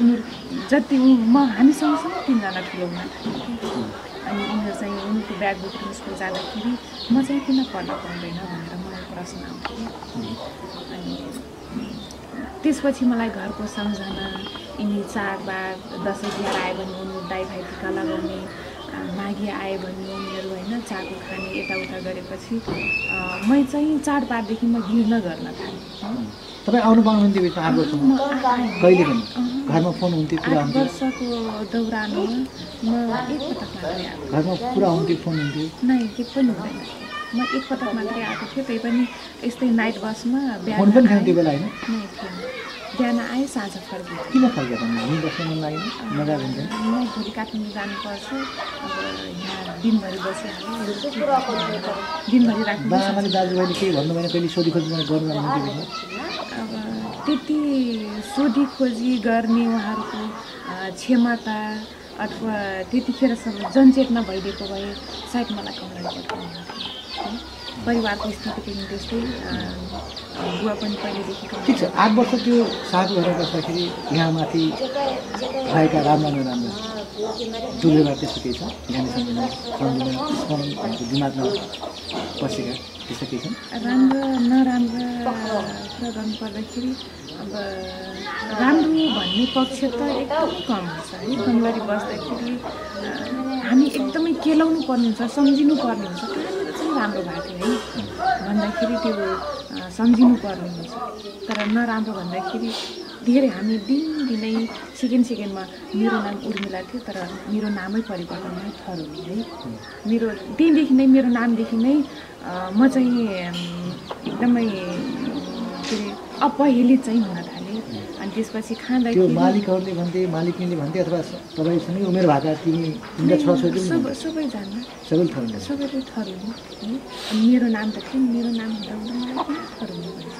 उनीहरू जति उ- म हामी सँगसँगै तिनजना ठुलो हुन अनि उनीहरू चाहिँ उनीहरूको ब्याग बोकेर स्कुल जाँदाखेरि म चाहिँ किन पढ्न पाउँदैन भनेर मलाई प्रश्न आउँथ्यो। अनि त्यसपछि मलाई घरको सम्झना यिनी चाडबाड दसैँ तिहार आयो भने उनीहरू दाइ भाइ टिका लगाउने माघे आयो भने उनीहरू होइन चाको खाने यताउता गरेपछि मै चाहिँ चाडबाडदेखि म गिर्न गर्न थालेँ। तपाईँ आउनु पाउनुहुन्थ्यो। कहिले पनि। घरमा फोन हुन्थ्यो कुरा हुन्थ्यो? वर्षको दौरानमा म एकपटक घरमा पुरा हुन्थ्यो फोन हुन्थ्यो? नै के पनि हुँदैन। म एकपटक मात्रै आएको थिएँ त्यही पनि यस्तै नाइट बसमा फोन पनि थिएन आएँ। त्यो बेला होइन? नै थिएन। बिहान आएँ साँझ फर्केँ किन म भोलि काठमाडौँ जानुपर्छ। अब यहाँ दिनभरि बसिहाल्यो दिनभरि राख्नु अब त्यति सोधी खोजी गर्ने उहाँहरूको क्षमता अथवा त्यतिखेरसम्म जनचेतना भइदिएको भए सायद मलाई कमलाई परिवारको स्थिति पनि त्यस्तै बुवा पनि पहिलेदेखिको ठिक छ आठ वर्ष त्यो साथी घरमा बस्दाखेरि यहाँ माथि भएका राम्रा नराम्रा दुर्व्यवहार त्यस्तो केही छ? ज्ञानी सम्झना सम्झना स्मरण भनेको दिमागमा बसेका त्यस्तो केही छन्? राम्रो नराम्रो कुरा गर्नुपर्दाखेरि अब राम्रो भन्ने पक्ष त एकदमै कम हुन्छ है। कमलरी बस्दाखेरि हामी एकदमै केलाउनु पर्ने हुन्छ सम्झिनु पर्ने हुन्छ। राम्रो भएको है। भन्दाखेरि त्यो सम्झिनु पर्ने हुन्छ। तर नराम्रो भन्दाखेरि धेरै हामी दिनदिनै सेकेन्ड सेकेन्डमा मेरो नाम उर्मिला थियो तर मेरो नामै परिवर्तन नै थरोली है। मेरो त्यहीँदेखि नै मेरो नामदेखि नै म चाहिँ एकदमै के अरे अपहेलित चाहिँ हुन थालेँ। त्यसपछि त्यो खाँदाखेरि मालिकहरूले भन्थे मालिकनीले भन्थे अथवा तपाईँसँगै उमेर भएका तिमी तिनका छोराछोरी पनि सब। सबैजना। सबैले अनि मेरो नाम त थियो नि, मेरो नाम हुँदा हुँदा भन्छ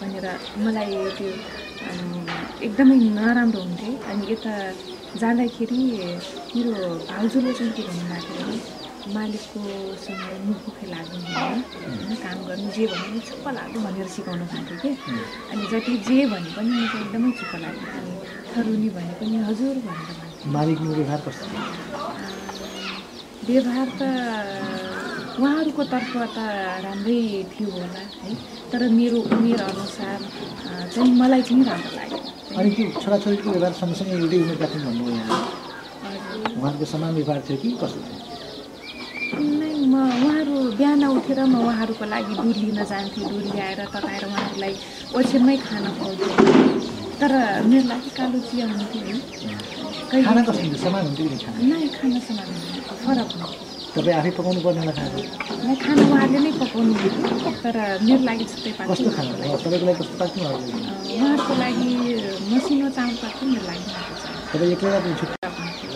भनेर मलाई त्यो एकदमै नराम्रो हुन्थ्यो अनि यता जाँदाखेरि मेरो भाउजूले चाहिँ के भन्नुभएको भने मालिककोसँग मुखमुखै लाग्नु होइन काम गर्नु जे भने पनि चुप्प लाग्नु भनेर सिकाउनु भएको थियो कि अनि जति जे भने पनि म चाहिँ एकदमै चुप्प लाग्यो। अनि थरुनी भने पनि हजुर भनेर भन्थेँ मालिकनी व्यवहार कस्तो? व्यवहार त उहाँहरूको तर्फ त राम्रै थियो होला है। तर मेरो उमेर अनुसार चाहिँ मलाई चाहिँ राम्रो लाग्यो। अनि त्यो छोराछोरीको व्यवहार सँगसँगै एउटै उमेरका थियौँ भन्नुभयो। उहाँहरूको समान व्यवहार थियो कि कस्तो थियो? नै म उहाँहरू बिहान उठेर म उहाँहरूको लागि दुध लिन जान्थेँ। दुध ल्याएर तताएर उहाँहरूलाई ओछ्यानमै खान खुवाउँथेँ। तर मेरो लागि कालो चिया हुन्थ्यो है खाना हुन्थ्यो? समान हुन्थ्यो नै खाना समान हुन्थ्यो। फरक हुन्थ्यो। तपाईँ आफै पकाउनु पर्ने होला खाना? मलाई खाना उहाँहरूले नै पकाउनु हुन्थ्यो। तर मेरो लागि छुट्टै पाक्छ कस्तो खाना? तपाईँको लागि कस्तो पाक्नु उहाँहरूको लागि? मसिनो चामल पाक्छ मेरो लागि तपाईँ एक्लै पाक्नु।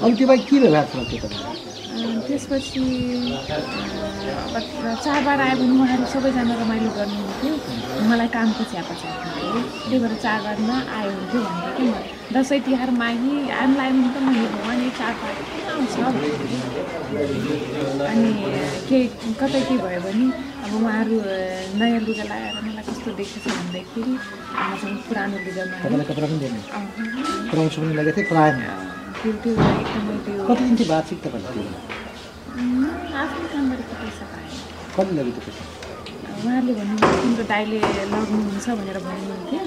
अरू त्यो बाहेक के व्यवहार छ त्यो तपाईँ अँ, त्यसपछि चाडबाड आयो भने उहाँहरू सबैजना रमाइलो गर्नुहुन्थ्यो। मलाई कामको चाहिन्थ्यो है त्यही भएर चाडबाडमा आयो हुन्थ्यो भन्थ्यो कि म। दसैँ तिहार माघी हामीलाई आयो भने त म यो भगवान् यो चाडबाड आउँछ। अनि केही कतै के भयो भने अब उहाँहरू नयाँ लुगा लगाएर मलाई कस्तो देखेछ भन्दाखेरि पुरानो लुगामा दिने त्यो एकदमै त्यो कति दिन्थ्यो वार्षिक तपाईँलाई आफ्नो पैसा पाएँ कति लग्यो त्यो पैसा उहाँहरूले भन्नुहुन्थ्यो तिम्रो दाइले लग्नुहुन्छ भनेर भन्नुहुन्थ्यो।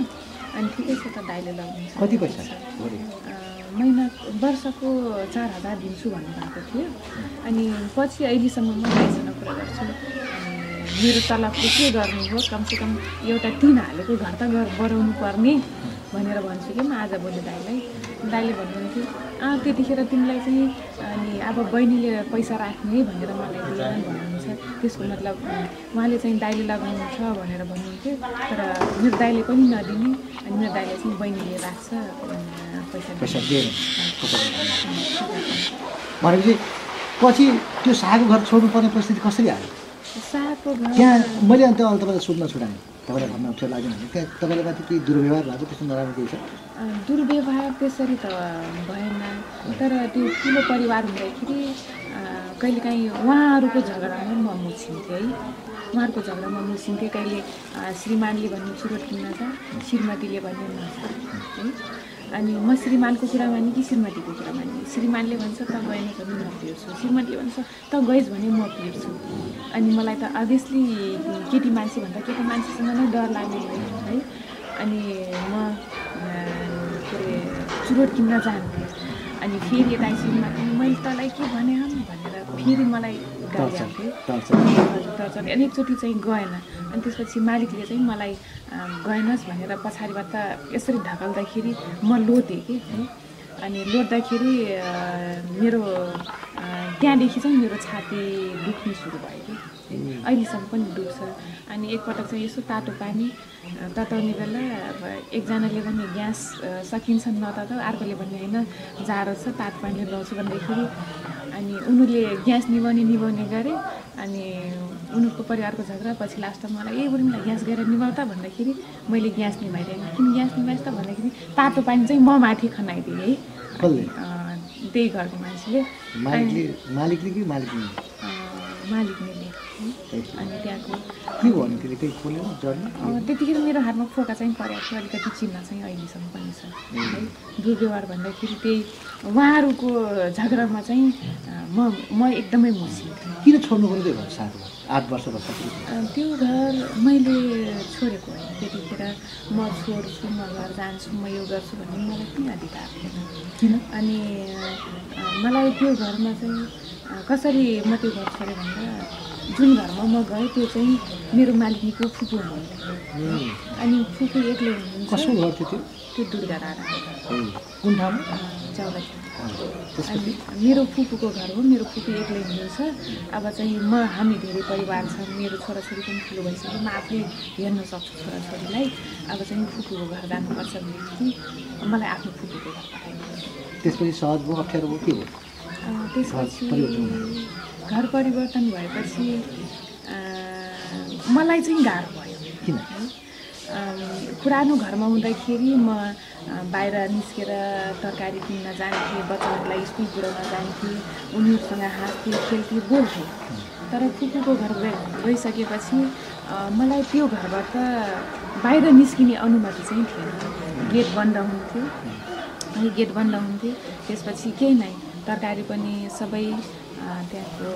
अनि ठिकै छ त दाइले लग्नुहुन्छ। कति पैसा? महिना वर्षको चार हजार दिन्छु भन्नुभएको थियो। अनि पछि अहिलेसम्म म दाइसँग कुरा गर्छु। मेरो तलबले के गर्नु हो? कमसेकम एउटा तिन हालेको घर त घर बढाउनु पर्ने। भनेर भन्छु कि म आज भोलि दाइलाई दाइले भन्नुहुन्थ्यो अँ त्यतिखेर तिमीलाई चाहिँ अनि अब बहिनीले पैसा राख्ने भनेर मलाई भन्नुहुन्छ। त्यसको मतलब उहाँले चाहिँ दाइले लगाउनुहुन्छ भनेर भन्नुहुन्थ्यो। तर मेरो दाइले पनि नदिने अनि मेरो दाइले चाहिँ बहिनीले राख्छ पैसा भनेपछि पछि त्यो सागको घर छोड्नुपर्ने परिस्थिति कसरी आयो? सागको घर त्यहाँ मैले अन्त तपाईँलाई सोध्न छोडाएँ। तपाईँलाई भन्न अप्ठ्यारो लाग्यो भने। त्यहाँ तपाईँले माथि केही दुर्व्यवहार भएको त्यस्तो नराम्रो केही छ? दुर्व्यवहार त्यसरी त भएन। तर त्यो ठुलो परिवार हुँदाखेरि कहिलेकाहीँ उहाँहरूको झगडामा म मुछिन्थेँ है। उहाँहरूको झगडामा मुछिन्थेँ कहिले श्रीमानले भन्ने चुरोट किन्न जा श्रीमतीले भन्ने नजा है। अनि म श्रीमानको कुरा माने कि श्रीमतीको कुरा माने श्रीमानले भन्छ त गएन भने म पिर्छु। श्रीमतीले भन्छ त गइस् भने म पिर्छु। अनि मलाई त अभियसली केटी मान्छे भन्दा केटी मान्छेसँग नै डर लाग्ने भयो है। अनि म के अरे चुरोट किन्न जान्थेँ अनि फेरि यता श्रीमती मैले तँलाई के भने भनेर फेरि मलाई हजुर टर्चर अनि एकचोटि चाहिँ गएन। अनि त्यसपछि मालिकले चाहिँ मलाई गएनस् भनेर पछाडिबाट यसरी ढकल्दाखेरि म लोटेँ कि अनि लोट्दाखेरि मेरो त्यहाँदेखि चाहिँ मेरो छाती दुख्नु सुरु भयो कि। अहिलेसम्म पनि दुख्छ अनि एकपटक चाहिँ यसो तातो पानी तताउने बेला अब एकजनाले भने ग्यास सकिन्छ नतताउ अर्कोले भन्ने होइन जाडो छ तातो पानीले लगाउँछु भन्दाखेरि। अनि उनीहरूले ग्यास निभाउने निभाउने गरे। अनि उनीहरूको परिवारको झगडा पछि लास्टमा मलाई ए बुढी मलाई ग्यास गरेर निभाउ त भन्दाखेरि मैले ग्यास निभाइदिएँ। किन ग्यास निभाइस् त भन्दाखेरि तातो पानी चाहिँ म माथि खनाइदिएँ है। त्यही घरको मान्छेले। मालिकले मालिकले। अनि त्यहाँको त्यतिखेर मेरो हातमा फोका चाहिँ परेको थियो अलिकति चिन्ह चाहिँ अहिलेसम्म पनि छ। है दुर्व्यवहार भन्दाखेरि त्यही उहाँहरूको झगडामा चाहिँ म म एकदमै मुसिन्थेँ किन छोड्नु पर्यो त्यो घर सागको आठ वर्ष त्यो घर मैले छोडेको होइन। त्यतिखेर म छोड्छु म घर जान्छु म यो गर्छु भन्ने मलाई कुनै अधिकार थिएन। किन? अनि मलाई त्यो घरमा चाहिँ कसरी म त्यो घर छोडेँ भन्दा जुन घरमा म गएँ त्यो चाहिँ मेरो मालिनीको फुपू हुनुहुन्थ्यो अनि फुपू एक्लै हुनुहुन्छ। कसको घर थियो त्यो? त्यो दुर्गा ए, कुन ठाउँमा? अनि मेरो फुपूको घर हो मेरो फुपू एक्लै हुनुहुन्छ। अब चाहिँ म हामी धेरै परिवार छ। मेरो छोराछोरी पनि ठुलो भइसक्यो। म आफै हेर्न सक्छु छोराछोरीलाई। अब चाहिँ फुपूको घर जानुपर्छ भनेदेखि मलाई आफ्नो फुपूको घर पठाइदिनु त्यसपछि सहज भयो अप्ठ्यारो भयो के भयो? अँ, त्यसपछि घर परिवर्तन भएपछि मलाई चाहिँ गाह्रो भयो। किन? पुरानो घरमा हुँदाखेरि म बाहिर निस्केर तरकारी किन्न जान्थेँ बच्चाहरूलाई स्कुल पुऱ्याउन जान्थेँ उनीहरूसँग हाँस्थेँ खेल्थेँ बोल्थेँ। तर फुपूको घर गए गइसकेपछि मलाई त्यो घरबाट बाहिर निस्किने अनुमति चाहिँ थिएन। गेट बन्द हुन्थ्यो। गेट बन्द हुन्थ्यो। त्यसपछि केही नै तरकारी पनि सबै त्यहाँको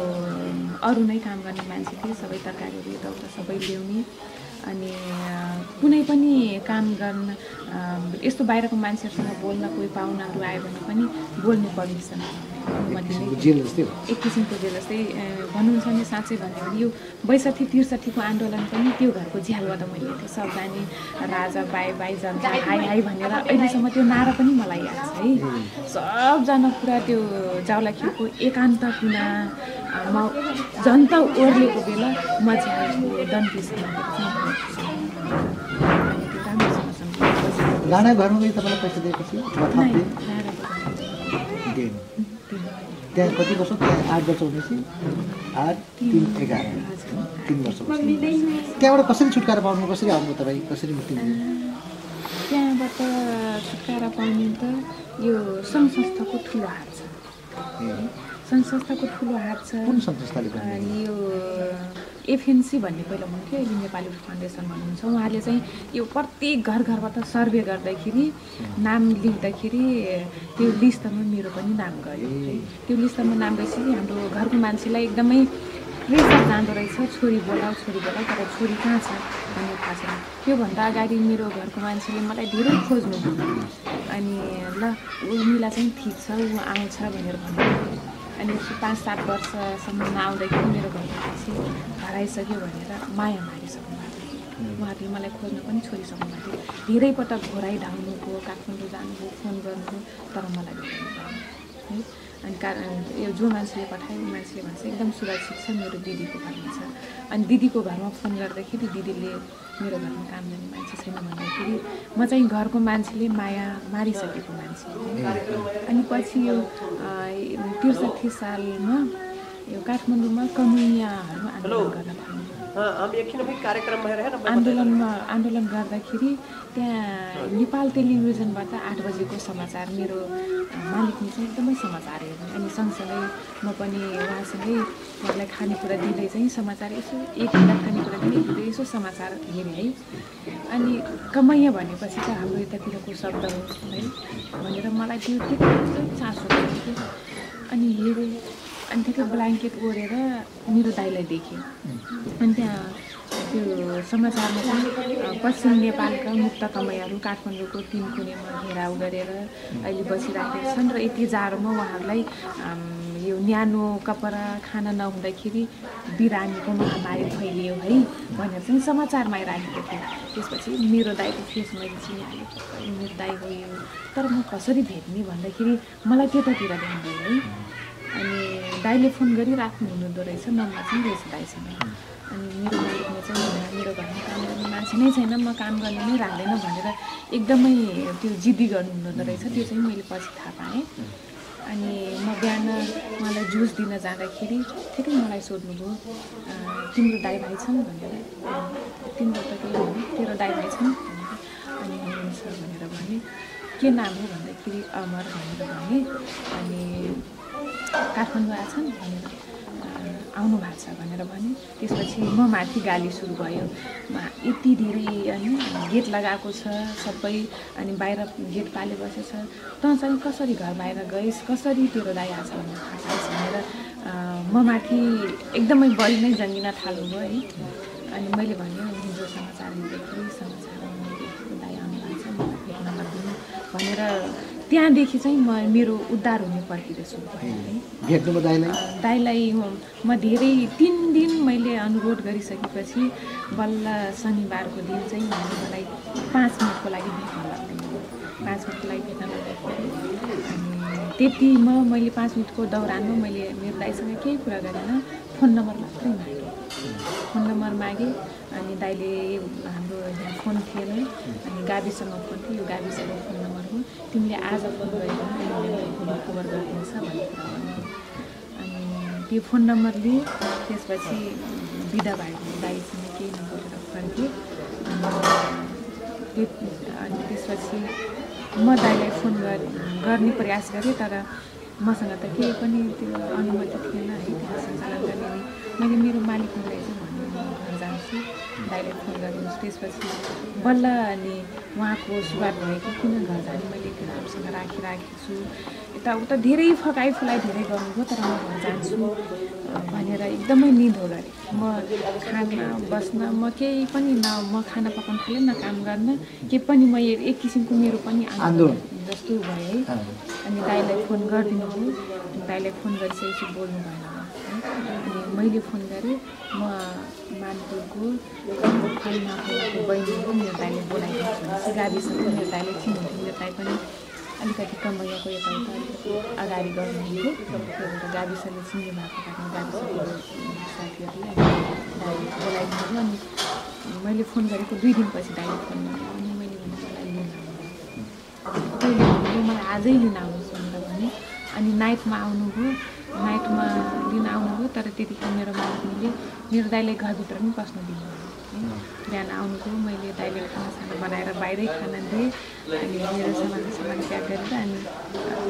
अरू नै काम गर्ने मान्छे थिए सबै तरकारीहरू यताउता सबै ल्याउने। अनि कुनै पनि काम गर्न यस्तो बाहिरको मान्छेहरूसँग बोल्न कोही पाहुनाहरू आयो भने पनि बोल्ने पर्मिसन नै किसिमको जेल जस्तै एक भन्नुहुन्छ नि साँच्चै भन्यो भने यो बैसठी त्रिसठीको आन्दोलन पनि त्यो घरको झ्यालबाट मैले हेर्थेँ सब जाने राजा बाई बाई जान्छ हाई हाई भनेर अहिलेसम्म त्यो नारा पनि मलाई याद छ है। सबजना पुरा त्यो जाउलाखिरको एकान्त कुना म जनता ओर्लेको बेला म अनि त्यो राणा घरमा तपाईँलाई पैसा दिएपछि? दिएन। त्यहाँ कति वर्ष? त्यहाँ आठ वर्ष हुनेपछि आठ तिन एघार। तिन वर्ष। त्यहाँबाट कसरी छुटकारा पाउनु कसरी आउनु तपाईँ? कसरी मुक्ति त्यहाँबाट छुटकारा पाउने त यो सङ्घ संस्थाको ठुलो हात छ। सङ्घ संस्थाको ठुलो हात छ। कुन संस्थाले यो एफएनसी भन्ने पहिला हुन्थ्यो अहिले नेपाली फाउन्डेसन भन्नुहुन्छ। उहाँले चाहिँ यो प्रत्येक घर घरबाट सर्वे गर्दाखेरि नाम लेख्दाखेरि त्यो लिस्टमा मेरो पनि नाम गयो त्यो लिस्टमा नाम गएपछि हाम्रो घरको मान्छेलाई एकदमै प्रेसर जाँदो रहेछ छोरी बोलाऊ छोरी बोलाऊ तर छोरी कहाँ छ भन्ने थाहा छैन। त्योभन्दा अगाडि मेरो घरको मान्छेले मलाई धेरै खोज्नु अनि ल उर्मिला चाहिँ ठिक छ ऊ आउँछ भनेर भन्नु अनि पाँच सात वर्षसम्म नआउँदाखेरि मेरो घरको मान्छे हराइसक्यो भनेर माया मारिसक्नु भएको थियो। उहाँहरूले मलाई खोज्न पनि छोडिसक्नु भएको थियो। धेरै पटक घोराइ धाउनुभयो काठमाडौँ जानुभयो फोन गर्नुभयो तर मलाई भेट्नु भएन। है? अनि कारण यो जो मान्छेले पठायो ऊ मान्छेले भन्छ एकदम सुरक्षित छ मेरो दिदीको घरमा छ। अनि दिदीको घरमा फोन गर्दाखेरि दिदीले मेरो घरमा काम गर्ने मान्छे छैन भन्दाखेरि म चाहिँ घरको मान्छेले माया मारिसकेको मान्छे। अनि पछि यो त्रिसठी सालमा यो काठमाडौँमा कमुनियाहरू आन्दोलन गर्न आन्दोलनमा आन्दोलन गर्दाखेरि त्यहाँ नेपाल टेलिभिजनबाट आठ बजेको समाचार मेरो मालिकले चाहिँ एकदमै समाचार हेर्ने। अनि सँगसँगै म पनि उहाँसँगै उहाँलाई खानेकुरा दिँदै चाहिँ समाचार यसो एक घन्टा खानेकुरा दिँदै दिँदै यसो समाचार हेरेँ है। अनि कमैया भनेपछि त हाम्रो यतातिरको शब्द हो है। भनेर मलाई त्यो त्यति चासो अनि हेरेँ। अनि ठिकै ब्ल्याङ्केट ओढेर मेरो दाइलाई देखेँ। अनि त्यहाँ त्यो समाचारमा चाहिँ पश्चिम नेपालका मुक्त कमैयाहरू काठमाडौँको तिन कुनेमा घेराउ गरेर अहिले बसिराखेका छन् र यति जाडोमा उहाँहरूलाई यो न्यानो कपडा खाना नहुँदाखेरि बिरामीको महामारी फैलियो है भनेर चाहिँ समाचारमा आइराखेको थियो। त्यसपछि मेरो दाइको फेस मैले चिनिहालेँ मेरो दाइ हो यो तर म कसरी भेट्ने? भन्दाखेरि मलाई त्यतातिर ध्यान गयो है। अनि दाइले फोन गरिराख्नु हुनुहुँदो रहेछ नम्बर चाहिँ रहेछ दाइसँग। अनि मेरो मालिकले चाहिँ मेरो घरमा काम गर्ने मान्छे नै छैन म काम गर्ने नै राख्दैन भनेर एकदमै त्यो जिद्दी गर्नुहुँदो रहेछ त्यो चाहिँ मैले पछि थाहा पाएँ। अनि म बिहान उहाँलाई जुस दिन जाँदाखेरि ठिकै मलाई सोध्नुभयो "अँ, तिम्रो दाइ भाइ छन्? भनेर। "अँ, तिम्रो त केही होइन तेरो दाइ भाइ छन्? भनेर। अनि हुनुहुन्छ भनेर भने के नाम हो? भन्दाखेरि अमर भनेर भने। काठमाडौँ आएछन् भनेर "अँ, आउनु भएको छ भनेर भने त्यसपछि म माथि गाली सुरु भयो। यति धेरै अनि गेट लगाएको छ सबै अनि बाहिर गेट पाले बसेछ तँ चाहिँ कसरी घर बाहिर गइस् कसरी तेरो दाइ आएको छ भनेर थाहा पाइस् भनेर म माथि एकदमै बढी नै जङ्गिन थाल्नुभयो है। अनि मैले भने हिजो समाचार देखेको दाइ आउनु भएको छ मलाई भेट्न नदिनु। भनेर त्यहाँदेखि चाहिँ म मेरो उद्धार हुने भेट्नुभयो दाइलाई दाइलाई म धेरै तिन दिन मैले अनुरोध गरिसकेपछि बल्ल शनिबारको दिन चाहिँ उहाँले मलाई पाँच मिनटको लागि भेट्न लाग्नुभयो पाँच मिनटको लागि भेट्न लाग्दाखेरि अनि त्यतिमा मैले पाँच मिनटको दौरानमा मैले मेरो दाइसँग केही कुरा गरेन फोन नम्बर मात्रै मागेँ। फोन नम्बर मागेँ अनि दाइले हाम्रो फोन थिएन अनि गाविसँग फोन थियो यो गाविसको फोन नम्बर हो तिमीले आज फोन गरेर मलाई खबर गरिदिन्छ भन्ने कुरा भन्यो। अनि त्यो फोन नम्बर लिएँ त्यसपछि बिदा भएको दाइसँग केही नगरेर फर्केँ अनि त्यो अनि त्यसपछि म दाइलाई फोन गर गर्ने प्रयास गरेँ तर मसँग त केही पनि त्यो अनुमति थिएन है। त्यहाँ सञ्चालन गर्ने मैले मेरो मालिकलाई चाहिँ जान्छु दाइलाई फोन गरिदिनुहोस्। त्यसपछि बल्ल अनि उहाँको सुरुवात भयो कि किन घर जाने मैले केटाहरूसँग राखिराखेको छु। यताउता धेरै फकाइ फुलाइ धेरै गर्नुभयो तर म घर जान्छु भनेर एकदमै निधो गरेँ। म खाना बस्न म केही पनि न म खाना पकाउनु थालेँ न काम गर्न केही पनि म एक किसिमको मेरो पनि आन्दोलन। जस्तो भयो है अनि दाइलाई फोन गरिदिनु भयो। अनि दाइलाई फोन गरिसकेपछि बोल्नु भएन। है अनि मैले फोन गरेँ। म मानपुरको फैमा फैलाको बहिनी हो मेरो दाइले बोलाइदिन्छु भनेपछि गाविसँग मेरो दाइले चिन्नुहुन्थ्यो मेरो दाइ पनि अलिकति कमैयाको यताउता अगाडि गर्नुहुन्थ्यो त्यो गाविसले चिन्ने भएको कारणले गाविसको साथीहरूले दाइ बोलाइदिनुभयो। अनि मैले फोन गरेको दुई दिनपछि दाइले फोन गर्यो अनि मैले भने मलाई लिन आउनु मलाई आजै लिन आउनुहोस् भनेर भने। अनि नाइटमा आउनुभयो। नाइटमा लिन आउनुभयो तर त्यतिखेर मेरो मालिकले मेरो दाइले घरभित्र पनि पस्न दिनुभयो। है। बिहान आउनुभयो मैले दाइले खानासाना बनाएर बाहिरै खाना दिएँ अनि मेरो सामान सामान प्याक गरेर अनि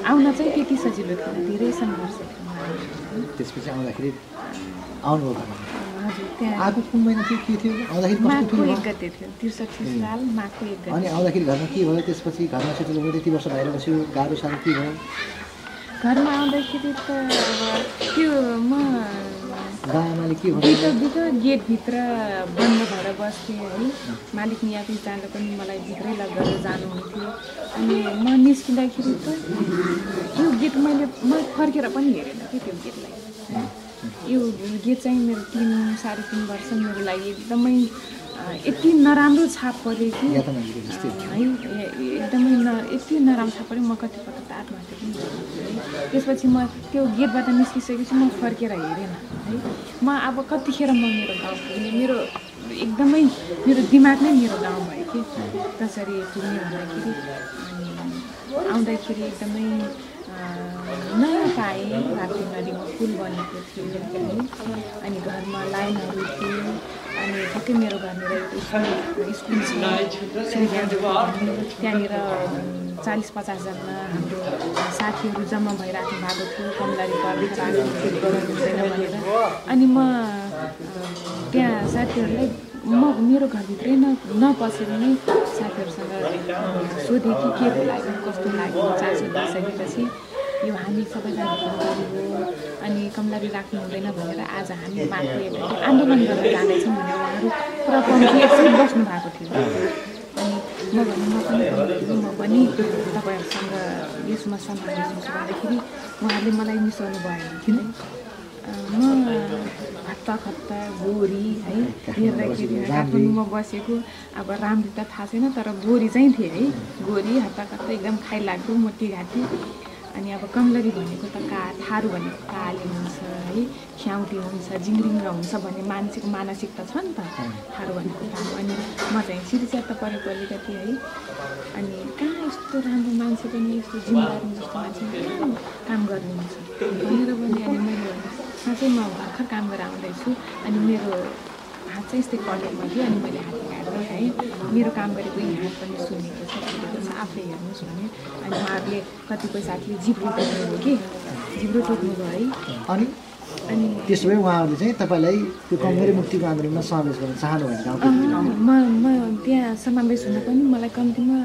आउन चाहिँ त्यति सजिलो थिएन धेरै सङ्घर्ष थियो। त्यसपछि आउँदाखेरि आउनुभयो घरमा हजुर त्यहाँ आएको कुन महिना थियो के थियो? आउँदाखेरि एक गते थियो त्रिसठी साल माघको एक गते अनि आउँदाखेरि घरमा के भयो? त्यसपछि घरमा सेटल भयो यति वर्ष बाहिर बस्यो गाह्रो साह्रो के भयो? घरमा आउँदाखेरि त त्यो म भित्र भित्र गेटभित्र बन्द भएर बस्थेँ है। मालिक यहाँपछि जाँदा पनि मलाई भित्रै लगेर जानुहुन्थ्यो। अनि म निस्किँदाखेरि त यो गेट मैले म फर्केर पनि हेरेन कि त्यो गेटलाई। यो गेट चाहिँ मेरो तिन साढे तिन वर्ष मेरो लागि एकदमै यति नराम्रो छाप पऱ्यो कि? है एकदमै न यति नराम्रो छ पऱ्यो म कति पटक त आत्महत्या पनि त्यसपछि म त्यो गेटबाट निस्किसकेपछि म फर्केर हेरेन है। म अब कतिखेर म मेरो गाउँ पुग्ने मेरो एकदमै मेरो दिमाग नै मेरो गाउँ भयो कि। कसरी पुग्ने भन्दाखेरि अनि आउँदाखेरि एकदमै नयाँ पाएँ राप्ती नदीमा पुल बनेको थियो अनि घरमा लाइनहरू थियो अनि ठ्याक्कै मेरो घरनिर स्कुल छ। त्यहाँनिर चालिस पचासजना हाम्रो साथीहरू जम्मा भइराख्नु भएको थियो। कमलारी पब्लिक गराउनु हुँदैन भनेर। अनि म त्यहाँ साथीहरूलाई म मेरो घरभित्रै न नपसेर नै साथीहरूसँग सोधेँ कि के लाग्यो कस्तो लाग्यो चासो दिइसकेपछि यो हामी सबैजना गरियो अनि कमलारी राख्नु हुँदैन भनेर आज हामी माथि आन्दोलन गर्न जाँदैछौँ भनेर उहाँहरू पुरा बस्नु भएको थियो। अनि म भने म पनि म पनि तपाईँहरूसँग यसमा दिन्छु भन्दाखेरि उहाँहरूले मलाई मिसाउनु भएन किन? म हत्ता खत्ता गोरी है हेर्दाखेरि काठमाडौँमा बसेको। अब राम्रो त थाहा छैन तर गोरी चाहिँ थिएँ है। गोरी हत्ता खत्ता एकदम खाइलाग्दो मोटी घाँटी। अनि अब कमलरी भनेको त का थारू भनेको काले हुन्छ है ख्याउटी हुन्छ जिङ्रिङ्ग हुन्छ भन्ने मान्छेको मानसिकता छ नि त थारू भनेको थारू अनि म चाहिँ सिरिच्यात परेको अलिकति है। अनि कहाँ यस्तो राम्रो मान्छे पनि यस्तो जिम्मेदारी जस्तो मान्छे कहाँ काम गर्नुहुन्छ? भनेर पनि अनि मैले साँच्चै म भर्खर काम गरेर आउँदैछु। अनि मेरो हात चाहिँ यस्तै कलेजमा थियो अनि मैले हात काटेर है मेरो काम गरेको यी हात पनि सुनेको छ सुनेको छ आफै हेर्नुहोस् भने। अनि उहाँहरूले कतिपय साथीले जिब्रो टोक्नुभयो कि? जिब्रो टोक्नुभयो है। अनि अनि त्यसो भए उहाँहरूले चाहिँ तपाईँलाई त्यो कमजोरी मुक्तिको आन्दोलनमा समावेश गर्न चाहनु म म त्यहाँ समावेश हुन पनि मलाई कम्तीमा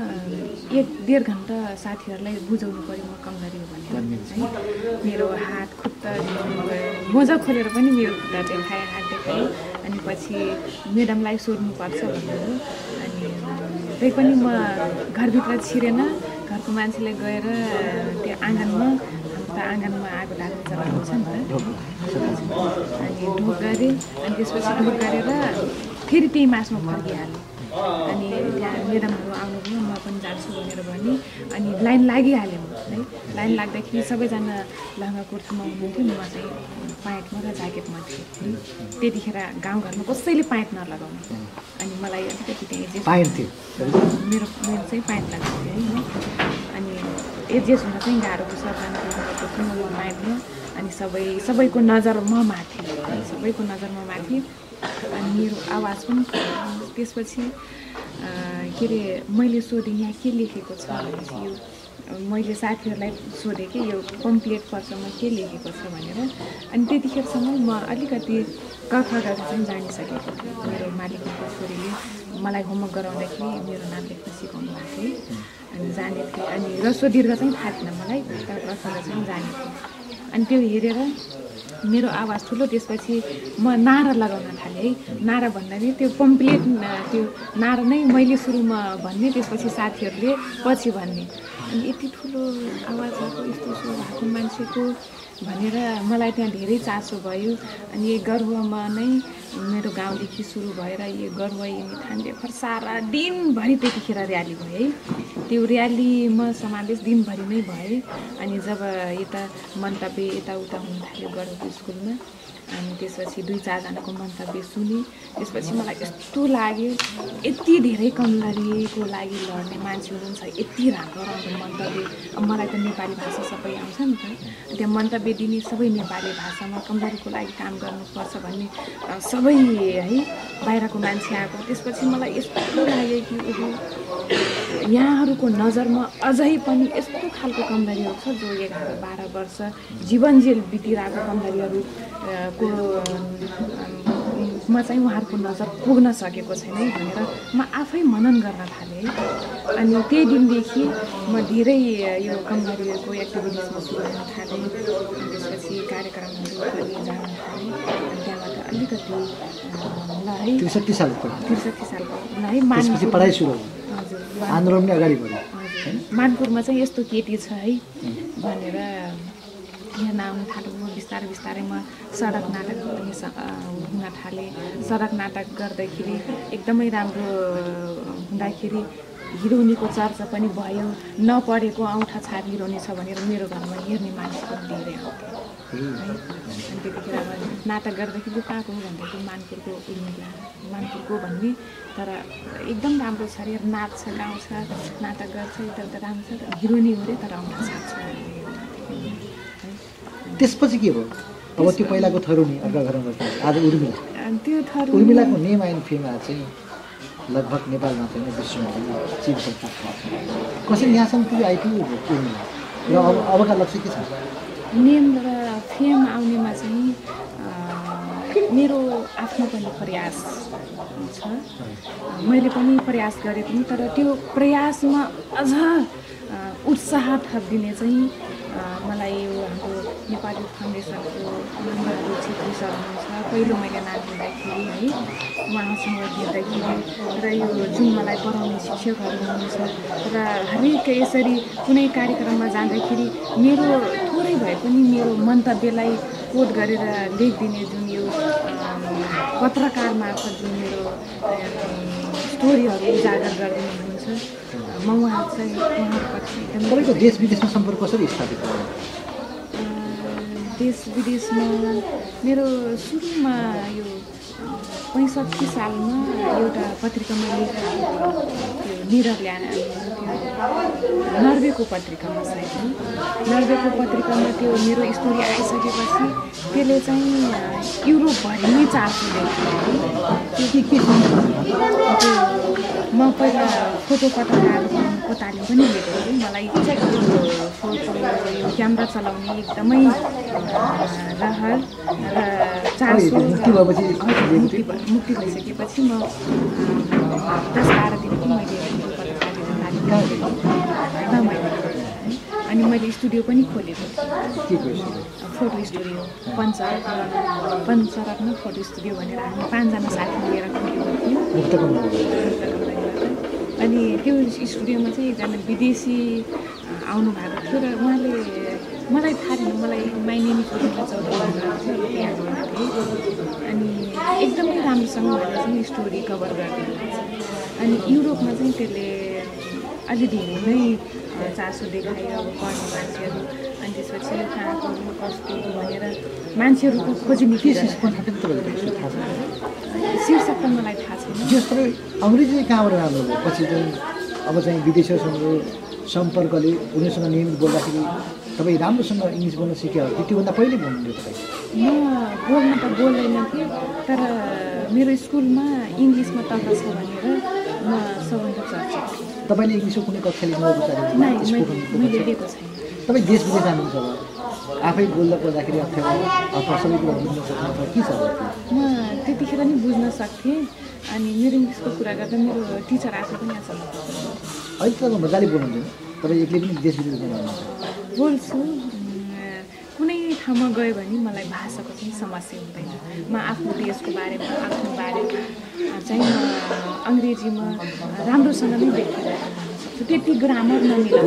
एक डेढ घन्टा साथीहरूलाई बुझाउनु पऱ्यो म कमजोरी हो भनेर है। मेरो हात खुट्टा मोजा खोलेर पनि मेरो खुट्टा देखाएँ हात देखाएँ। पछि म्याडमलाई सोध्नुपर्छ भन्नुभयो अनि त्यही पनि म घरभित्र छिरेन। घरको मान्छेले गएर त्यो आँगनमा आँगनमा आगो लाग्ने चलन हुन्छ नि त। अनि ढोक गरेँ अनि त्यसपछि ढोक गरेर फेरि त्यही मासमा फर्किहालेँ। अनि त्यहाँ म्याडमहरू आउनुभयो म पनि जान्छु भनेर भने अनि लाइन लागिहाल्यो म है। लाइन लाग्दाखेरि सबैजना लहङ्गा कुर्तामा हुनुहुन्थ्यो म चाहिँ प्यान्टमा र ज्याकेटमा थिएँ त्यतिखेर गाउँघरमा कसैले प्यान्ट नलगाउने अनि मलाई अलिकति त्यहाँ एजेस थियो। मेरो मेरो चाहिँ प्यान्ट लाग्छ थियो है। अनि एडजस्ट हुन चाहिँ गाह्रो सबजना म प्यान्टमा अनि सबै सबैको नजर म माथि है। सबैको नजर म माथि अनि मेरो आवाज पनि त्यसपछि के अरे मैले सोधेँ यहाँ के लेखेको छ यो मैले साथीहरूलाई सोधेँ कि यो कम्प्लिट पर्समा के लेखेको छ भनेर। अनि त्यतिखेरसम्म म अलिकति कथ गरेर चाहिँ जानिसकेको थिएँ। मेरो मालिकको छोरीले मलाई होमवर्क गराउँदाखेरि मेरो नाम लेख्न सिकाउनु भएको थियो। अनि जानेको थिएँ। अनि रस्व दीर्घ चाहिँ थाहा थिएन मलाई। तर कथालाई चाहिँ जानेको थिएँ अनि त्यो हेरेर मेरो आवाज ठुलो त्यसपछि म नारा लगाउन थालेँ है। नारा भन्दा नि त्यो कम्प्लिट त्यो नारा नै मैले सुरुमा भन्ने त्यसपछि साथीहरूले पछि भन्ने। अनि यति ठुलो आवाज भएको यस्तो सो भएको मान्छेको भनेर मलाई त्यहाँ धेरै चासो भयो। अनि गर्वमा नै मेरो गाउँदेखि सुरु भएर यो गर्व थान्डेफर सारा दिनभरि त्यतिखेर र्याली भयो है। त्यो र्यालीमा समावेश दिनभरि नै भए अनि जब यता मन्तव्य यताउता हुन थाल्यो गढको स्कुलमा अनि त्यसपछि दुई चारजनाको मन्तव्य सुने। त्यसपछि मलाई यस्तो लाग्यो यति धेरै कमलरीको लागि लड्ने मान्छे हुनुहुन्छ यति राम्रो राम्रो मन्तव्य। मलाई त नेपाली भाषा सबै आउँछ नि त। त्यहाँ मन्तव्य दिने सबै नेपाली भाषामा कमलरीको लागि काम गर्नुपर्छ भन्ने सबै है बाहिरको मान्छे आएको। त्यसपछि मलाई यस्तो लाग्यो कि ओहो यहाँहरूको नजरमा अझै पनि यस्तो खालको कमलरीहरू छ जो एघार बाह्र वर्ष जीवन जेल बितिरहेको कमलरीहरू अ, को अम, मा चाहिँ उहाँहरूको नजर पुग्न सकेको छैन है भनेर म आफै मनन गर्न थालेँ। अनि त्यही दिनदेखि म धेरै यो कमलरीहरूको एक्टिभिटिजमा सुरु थालेँ। त्यसपछि कार्यक्रमहरू पनि जान थालेँ। त्यहाँबाट अलिकति ल है त्रिसठी सालको त्रिसठी सालको ल है मानपुर पढाइ सुरु आन्दोलन अगाडि बढ्यो। मानपुरमा चाहिँ यस्तो केटी छ है भनेर यहाँ आउनु थाल्यो बिस्तारै बिस्तारै म सडक नाटक पनि हुन थालेँ। सडक नाटक गर्दाखेरि एकदमै राम्रो हुँदाखेरि हिरोनीको चर्चा पनि भयो। नपढेको औँठा छाप हिरोनी छ भनेर मेरो घरमा हेर्ने मान्छे पनि धेरै आउँथ्यो है अनि त्यतिखेर नाटक गर्दाखेरि कहाँको भन्दाखेरि मानपुरको मानपुरको भन्ने। तर एकदम राम्रो छ अरे नाच्छ गाउँछ नाटक गर्छ यताउता राम्रो छ हिरोनी हो अरे तर औँठा छाप छ। त्यसपछि के भयो? अब त्यो पहिलाको थरुनी अर्का घरमा बस्दा आज उर्मिला। त्यो थर उर्मिलाको नेम एन्ड फेम चाहिँ लगभग नेपालमा चाहिँ विश्वमा भएको छ। कसरी यहाँसम्म पुग्यो आइपुग्यो उर्मिला? र अब अबका लक्ष्य के छ? नेम र फेम आउनेमा चाहिँ मेरो आफ्नो पनि प्रयास छ। मैले पनि प्रयास गरेँ पनि तर त्यो प्रयासमा अझ उत्साह थपिदिने चाहिँ मलाई यो हाम्रो नेपाली फाउन्डेसनको नन्दहरू छेत्री सर हुनुहुन्छ पहिलो मैले नाम लिँदाखेरि है उहाँसँग भेट्दाखेरि र यो जुन मलाई पढाउने शिक्षकहरू हुनुहुन्छ र हरेक यसरी कुनै कार्यक्रममा जाँदाखेरि मेरो थोरै भए पनि मेरो मन्तव्यलाई कोट गरेर लेखिदिने जुन यो पत्रकार मार्फत जुन मेरो स्टोरीहरू उजागर गरिदिनु हुनुहुन्छ म उहाँ चाहिँ उहाँप्रति एकदमै देश विदेशमा सम्पर्क कसरी स्थापित देश विदेशमा मेरो सुरुमा यो पैँसठी सालमा एउटा पत्रिकामा लेखेको त्यो नर्वेको पत्रिकामा सायद। नर्वेको पत्रिकामा त्यो मेरो स्टोरी आइसकेपछि त्यसले चाहिँ युरोपभरि नै चासो के त्यो म पहिला फोटो पत्रकारको तालिम पनि लिएको थिएँ। मलाई फोटो यो क्यामेरा चलाउने एकदमै रहर र चासो मुक्ति मुक्ति भइसकेपछि म दस बाह्र दिनको मैले तालिम है। अनि मैले स्टुडियो पनि खोलेको photo studio Pancharatna Pancharatna photo studio भनेर हामी पाँचजना साथी लिएर खोलेको थियौँ। अनि त्यो स्टुडियोमा चाहिँ एकजना विदेशी आउनु भएको थियो र उहाँले मलाई थाहा थिएन मलाई माइनेमी छोरीलाई चौध थियो त्यहाँ गएको थिएँ अनि एकदमै राम्रोसँग उहाँले चाहिँ स्टोरी कभर गरिदिनु छ। अनि युरोपमा चाहिँ त्यसले अलि धेरै नै चासो देखायो अब पढ्ने मान्छेहरू। अनि त्यसपछि यो कहाँको हो, कस्तो भनेर मान्छेहरूको खोजी के निस्किरहेको सिस्टम? थाहा छ तपाईँको थाहा छ? शीर्षक त मलाई थाहा जे तपाईँ अङ्ग्रेजी चाहिँ कहाँबाट राम्रो भयो पछि चाहिँ अब चाहिँ विदेशीहरूसँग सम्पर्कले उनीहरूसँग नियमित बोल्दाखेरि तपाईँ राम्रोसँग इङ्ग्लिस बोल्न सिक्यो कि त्योभन्दा पहिले बोल्नुहुन्थ्यो तपाईँ म बोल्न त बोल्दैन थिएँ तर मेरो स्कुलमा इङ्ग्लिसमा तर्क छ भनेर म सबभन्दा चर्चित थिएँ तपाईँले इङ्ग्लिसको कुनै कक्षा लिनुभएको छ नै अरे? स्पोकन मैले मैले कक्षा? लिएको छैन तपाईँ देश विदेश जानुहुन्छ आफै बोल्दा पर्दाखेरि अप्ठ्यारो अथवा सबै कुरा बुझ्न सक्नु अथवा के छ? म त्यतिखेर नि बुझ्न सक्थेँ। अनि मेरो इङ्ग्लिसको कुरा गर्दा मेरो टिचर आफै पनि आएको अहिले त मजाले बोल्नुहुन्छ तपाईँ एक्लै पनि देश विदेश बोल्छु। कुनै ठाउँमा गयो भने मलाई भाषाको चाहिँ समस्या हुँदैन। म आफ्नो देशको बारेमा आफ्नो बारेमा चाहिँ म अङ्ग्रेजीमा राम्रोसँग नै सक्छु त्यति ग्रामर नमिला।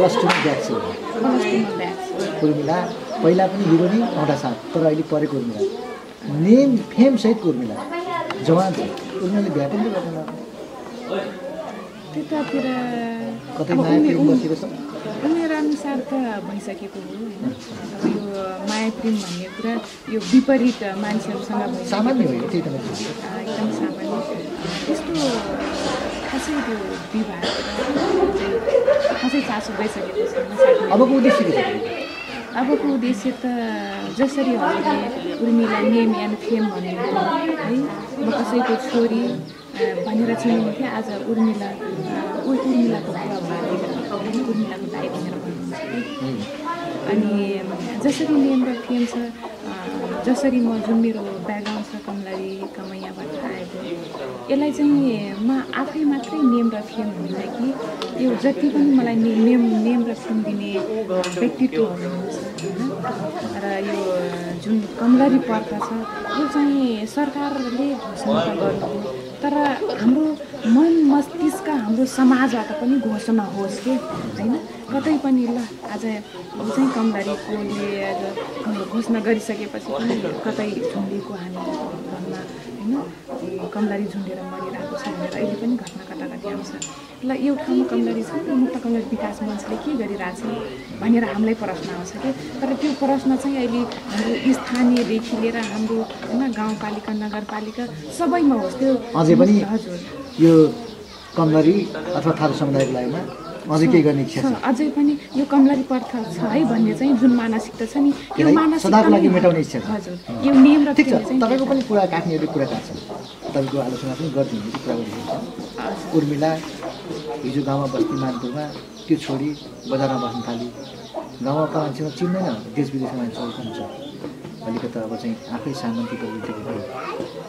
पहिला पनि हिरोनी एउटा साथ तर अहिले परेको उर्मिला नेम फेम सहित उर्मिला जवान छ उर्मिलाले बिहा पनि त गर्दैन त्यतातिर कतै उमेर- छ? अनुसार त भइसकेको हो। होइन अब यो माया प्रेम भन्ने कुरा यो विपरीत मान्छेहरूसँग भइसकेको सामान्य हो एकदम सामान्य। त्यस्तो खासै त्यो विवाह खासै चासो छैन साथीहरू। अबको उद्देश्य के छ? अबको उद्देश्य त जसरी हजुरले उर्मिला नेम एन्ड फेम भन्नुहुन्थ्यो है। म कसैको छोरी भनेर चिनिन्थेँ आज उर्मिला उर्मिलाको भएर उर्मिलाको दाइ भनेर भन्नुहुन्छ अनि जसरी नेम फेम छ जसरी म जुन मेरो ब्याकग्राउन्ड यसलाई चाहिँ म आफै मात्रै नेम र फेम हुँदैन कि यो जति पनि मलाई ने- नेम नेम र फेम दिने व्यक्तित्वहरू होइन? र यो जुन कमलरी पर्ख छ यो चाहिँ सरकारले घोषणा गर्नु तर हाम्रो मन मस्तिष्क हाम्रो समाजबाट पनि घोषणा होस् कि होइन? कतै पनि ल आज ऊ चाहिँ कमलरीकोले आज घोषणा गरिसकेपछि पनि कतै झुन्डेको हामी घरमा होइन? ए, कमलरी झुन्डेर मरिरहेको छ भनेर अहिले पनि घटना कति आउँछ। ल यो ठाउँमा कमलरी छ मुक्त कमलरी विकास मञ्चले के गरिरहेछ भनेर हामीलाई प्रश्न आउँछ कि? तर त्यो प्रश्न चाहिँ अहिले हाम्रो स्थानीयदेखि लिएर हाम्रो होइन गाउँपालिका नगरपालिका सबैमा होस्। त्यो अझै पनि यो कमलरी अथवा थारू समुदायको लागिमा अझै केही गर्ने इच्छा छ? अझै पनि यो कमलरी पर्थ छ है भन्ने चाहिँ जुन मानसिकता छ नि यो सदाको लागि मेटाउने इच्छा छ। हजुर यो नियम र ठिक छ। तपाईँको पनि कुरा काट्नेहरू कुरा काट्छ तपाईँको आलोचना पनि गरिदिनु हुन्छ कुरा गरिदिनुहुन्छ हजुर। उर्मिला हिजो गाउँमा बस्ती मानपुरमा त्यो छोडी बजारमा बस्न थाली। गाउँका मान्छेमा चिन्दैन। देश विदेशका मान्छेहरू पनि छ अलिकति अब चाहिँ आफै सामन्ती भयो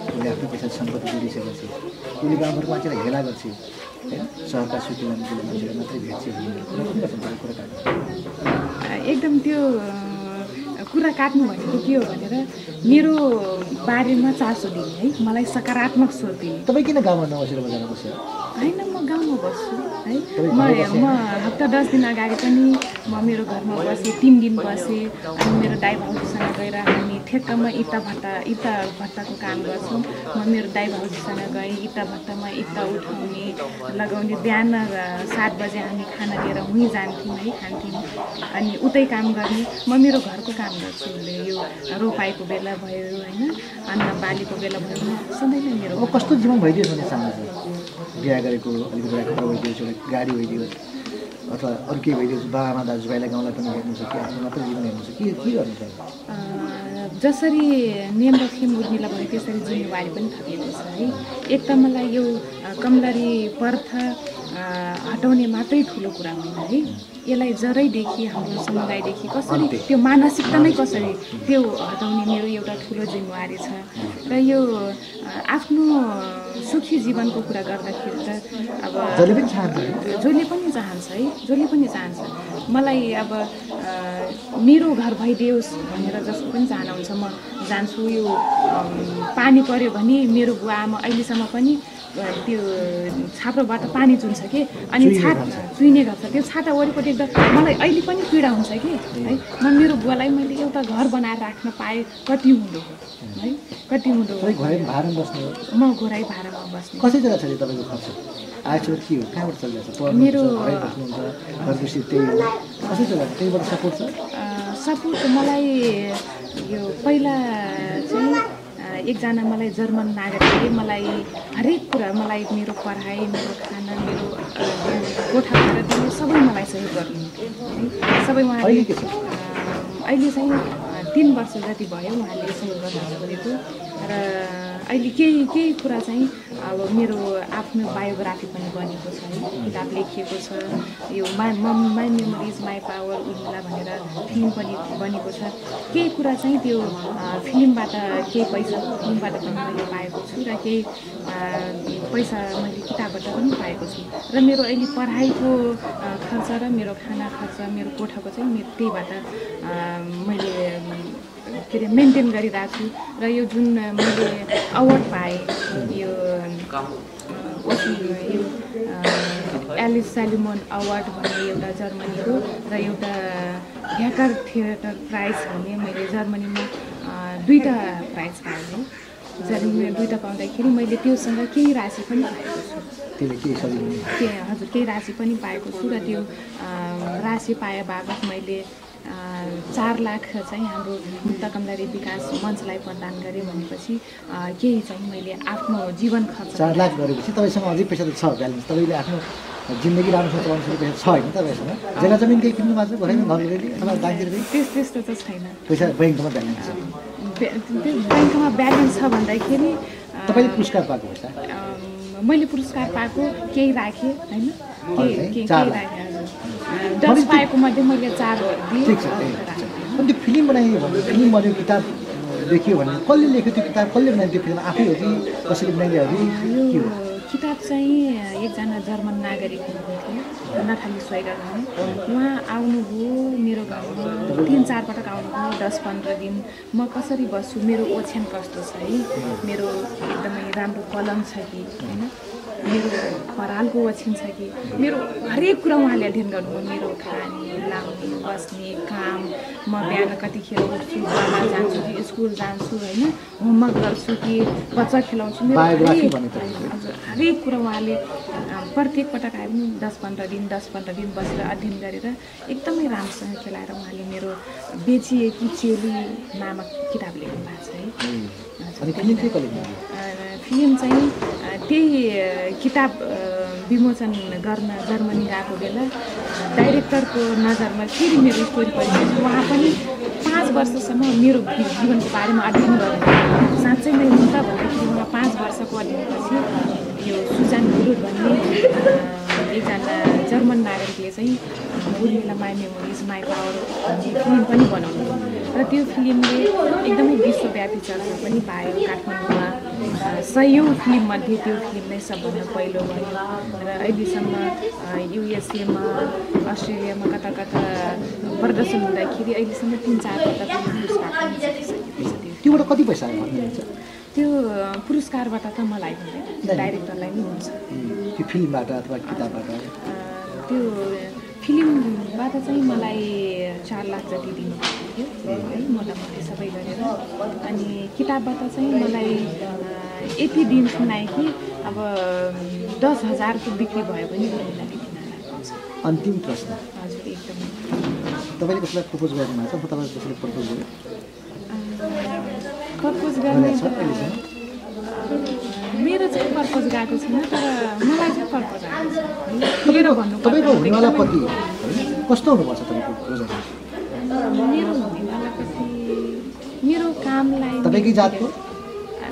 उसले आफ्नो पैसा सम्पत्ति जोडिसकेपछि उसले गाउँघरको मान्छेलाई हेला गर्छ होइन? सहरका मुकिला मान्छेलाई मात्रै भेट्छ एकदम त्यो कुरा काट्नु भनेको के हो भनेर मेरो बारेमा चासो दिने है। मलाई सकारात्मक सोच दिने। तपाईँ किन गाउँमा नबसेर बजारमा बस्यो? होइन म गाउँमा बस्छु है। म? म हप्ता दस दिन अगाडि पनि म मेरो घरमा बसेँ तिन दिन बसेँ अनि मेरो दाइ भाउजूसँग गएर हामी ठेक्कामा इँटा भट्टा इँटा भट्टाको काम गर्छौँ। म मेरो दाइ भाउजूसँग गएँ इँटा भट्टामा इँटा उठाउने लगाउने बिहान सात बजे हामी खाना लिएर उहीँ जान्थ्यौँ है खान्थ्यौँ। अनि उतै काम गर्ने। म मेरो घरको काम गर्छु उसले यो रोपाइको बेला भयो होइन अन्न बालीको बेला भयो। म सधैँ नै मेरो कस्तो जीवन भन्ने चाहनुहुन्छ बिहा गरेको अलिकति एउटा गाडी भइदियोस् अथवा अरू केही भइदियोस् बाबामा दाजुभाइलाई गाउँलाई पनि हेर्नु छ कि आफ्नो मात्रै जीवन हेर्नु छ के के गर्नु छ? जसरी खेम उर्मिला भयो त्यसरी जिम्मेवारी पनि थपिएको छ है। एक त मलाई यो कमलरी पर्थ हटाउने मात्रै ठुलो कुरा होइन है। यसलाई जरैदेखि हाम्रो समुदायदेखि कसरी त्यो मानसिकता नै कसरी त्यो हटाउने मेरो एउटा ठुलो जिम्मेवारी छ। र यो आफ्नो सुखी जीवनको कुरा गर्दाखेरि त अब जसले पनि चाहन्छ है। जसले पनि चाहन्छ है जसले पनि चाहन्छ। मलाई अब मेरो घर भइदियोस् भनेर जसको पनि चाहना हुन्छ म जान्छु यो पानी पऱ्यो भने मेरो बुवा आमा अहिलेसम्म पनि त्यो छाप्रोबाट पानी चुन्छ कि अनि छात। चुइने गर्छ त्यो छाता वरिपरि एकदम मलाई अहिले पनि पीडा हुन्छ कि? है? म मेरो बुवालाई मैले एउटा घर बनाएर राख्न पाएँ कति हुँदो है? कति हुँदो हो? म घोराइ भाडामा बस्ने कसरी जग्गा छ अरे तपाईँको खर्च? आएको के हो? कहाँबाट चलिरहेको छ? पढ्नु मेरो- त्यही हो। त्यहीबाट सपोर्ट छ? सपोर्ट मलाई यो पहिला चाहिँ एकजना मलाई जर्मन नागरिकले मलाई हरेक कुरा मलाई मेरो पढाइ मेरो खाना मेरो कोठा दिने सबै मलाई सहयोग गर्नुहुन्थ्यो है सबै उहाँले अहिले चाहिँ तिन वर्ष जति भयो उहाँले सहयोग गर्न छोडेको र अहिले केही केही कुरा चाहिँ अब मेरो आफ्नो बायोग्राफी पनि बनेको छ है। किताब लेखिएको छ। यो मा my memories my power Urmila भनेर फिल्म पनि बनेको छ। केही कुरा चाहिँ त्यो फिल्मबाट केही पैसा फिल्मबाट पनि मैले पाएको छु र केही पैसा मैले किताबबाट पनि पाएको छु। र मेरो अहिले पढाइको खर्च र मेरो खाना खर्च मेरो कोठाको चाहिँ त्यहीबाट मैले के अरे मेन्टेन गरिरहेको छु। र यो जुन मैले अवार्ड पाएँ यो यो एलिस सेलिमोन अवार्ड भन्ने एउटा जर्मनीको र एउटा भ्याकर थिएटर प्राइज भन्ने मैले जर्मनीमा दुईवटा प्राइज पाएँ। जर्मनीमा दुईवटा पाउँदाखेरि मैले त्योसँग केही राशि पनि पाएको छु। के हजुर केही राशि पनि पाएको छु र त्यो राशि पाए बापत मैले चार लाख चाहिँ हाम्रो मुक्त कमलारी विकास मञ्चलाई प्रदान गरेँ भनेपछि केही चाहिँ मैले आफ्नो जीवन खर्च चार लाख गरेपछि तपाईँसँग अझै पैसा त छ ब्यालेन्स। तपाईँले आफ्नो जिन्दगी राम्रोसँग चलाउनु सक्ने पैसा छ होइन तपाईँसँग? जग्गा जमिन केही किन्नु भएको छ भर्खर घर रेली अथवा त्यस त्यस्तो त छैन। पैसा ब्याङ्कमा ब्यालेन्स छ। ब्याङ्कमा ब्यालेन्स छ भन्दाखेरि तपाईँले पुरस्कार पाएको पैसा? मैले पुरस्कार पाएको केही राखेँ होइन? केही। राखेँ। दस पाएको मध्ये मैले चार ठिक छ। अनि त्यो फिल्म बनायो भने फिल्म बन्यो किताब लेख्यो भने कसले लेख्यो त्यो किताब कसले बनायो त्यो फिल्म आफै हो कि कसैले बनाइदियो हो कि किताब चाहिँ एकजना जर्मन नागरिक हुनुहुन्थ्यो नथाली स्वेगर उहाँ आउनुभयो मेरो घरमा तिन चार पटक आउनुभयो दस पन्ध्र दिन। म कसरी बस्छु? मेरो ओछ्यान कस्तो छ है? मेरो एकदमै राम्रो कलम छ कि? होइन? मेरो खरालको ओछ्यान छ कि मेरो हरेक कुरा उहाँले अध्ययन गर्नुभयो। मेरो खाने लाउने बस्ने काम म बिहान कतिखेर उठ्छु बाबा जान्छु कि स्कुल जान्छु होइन? होमवर्क गर्छु कि बच्चा खेलाउँछु। मेरो हरेक- हरेक कुरा उहाँले प्रत्येक पटक आए पनि दस पन्ध्र दिन दस पन्ध्र दिन बसेर अध्ययन गरेर एकदमै राम्रोसँग खेलाएर उहाँले मेरो बेचिएकी चेली नामक किताब लेख्नु भएको छ है। फिल्म चाहिँ त्यही किताब विमोचन गर्न जर्मनी गएको बेला डाइरेक्टरको नजरमा फेरि मेरो स्टोरी पढिसकेपछि उहाँ पनि पाँच वर्षसम्म मेरो जीवनको बारेमा अध्ययन गर्नु साँच्चै नै हुन्छ भन्दाखेरि उहाँ पाँच वर्षको अध्ययनपछि यो सुजान गुरुड भन्ने एकजना जर्मन नागरिकले चाहिँ Urmila my memories my power भन्ने फिल्म पनि बनाउनु र त्यो फिल्मले एकदमै विश्वव्यापी चर्चा पनि पायो काठमाडौँमा। सयौँ फिल्ममध्ये त्यो फिल्म नै सबभन्दा पहिलो भयो र अहिलेसम्म युएसएमा अस्ट्रेलियामा कता कता प्रदर्शन हुँदाखेरि अहिलेसम्म तिन चार पटक पुरस्कार त्योबाट कति पैसा त्यो पुरस्कारबाट त मलाई हुँदैन डाइरेक्टरलाई नै हुन्छ। त्यो फिल्मबाट अथवा किताबबाट? त्यो फिल्मबाट चाहिँ मलाई चार लाख जति दिनुभएको थियो। है मोटामोटी सबै गरेर। अनि किताबबाट चाहिँ मलाई यति दिन सुनाएँ कि अब दस हजारको बिक्री भयो भने हुन्छ अन्तिम प्रश्न। हजुर एकदमै। तपाईँले कसैलाई प्रपोज गर्नुभएको छ? अथवा तपाईँले कसैले प्रपोज गर्यो पर्पोज गर्ने गरेको छ त अहिलेसम्म मेरो चाहिँ पर्पोज गएको छैन तर मलाई चाहिँ पर्पोज आएको छ भन्नु तपाईँको हुनेवाला पति कस्तो हुनुपर्छ तपाईँको मेरो हुनेवाला पति मेरो कामलाई तपाईँकै जातको?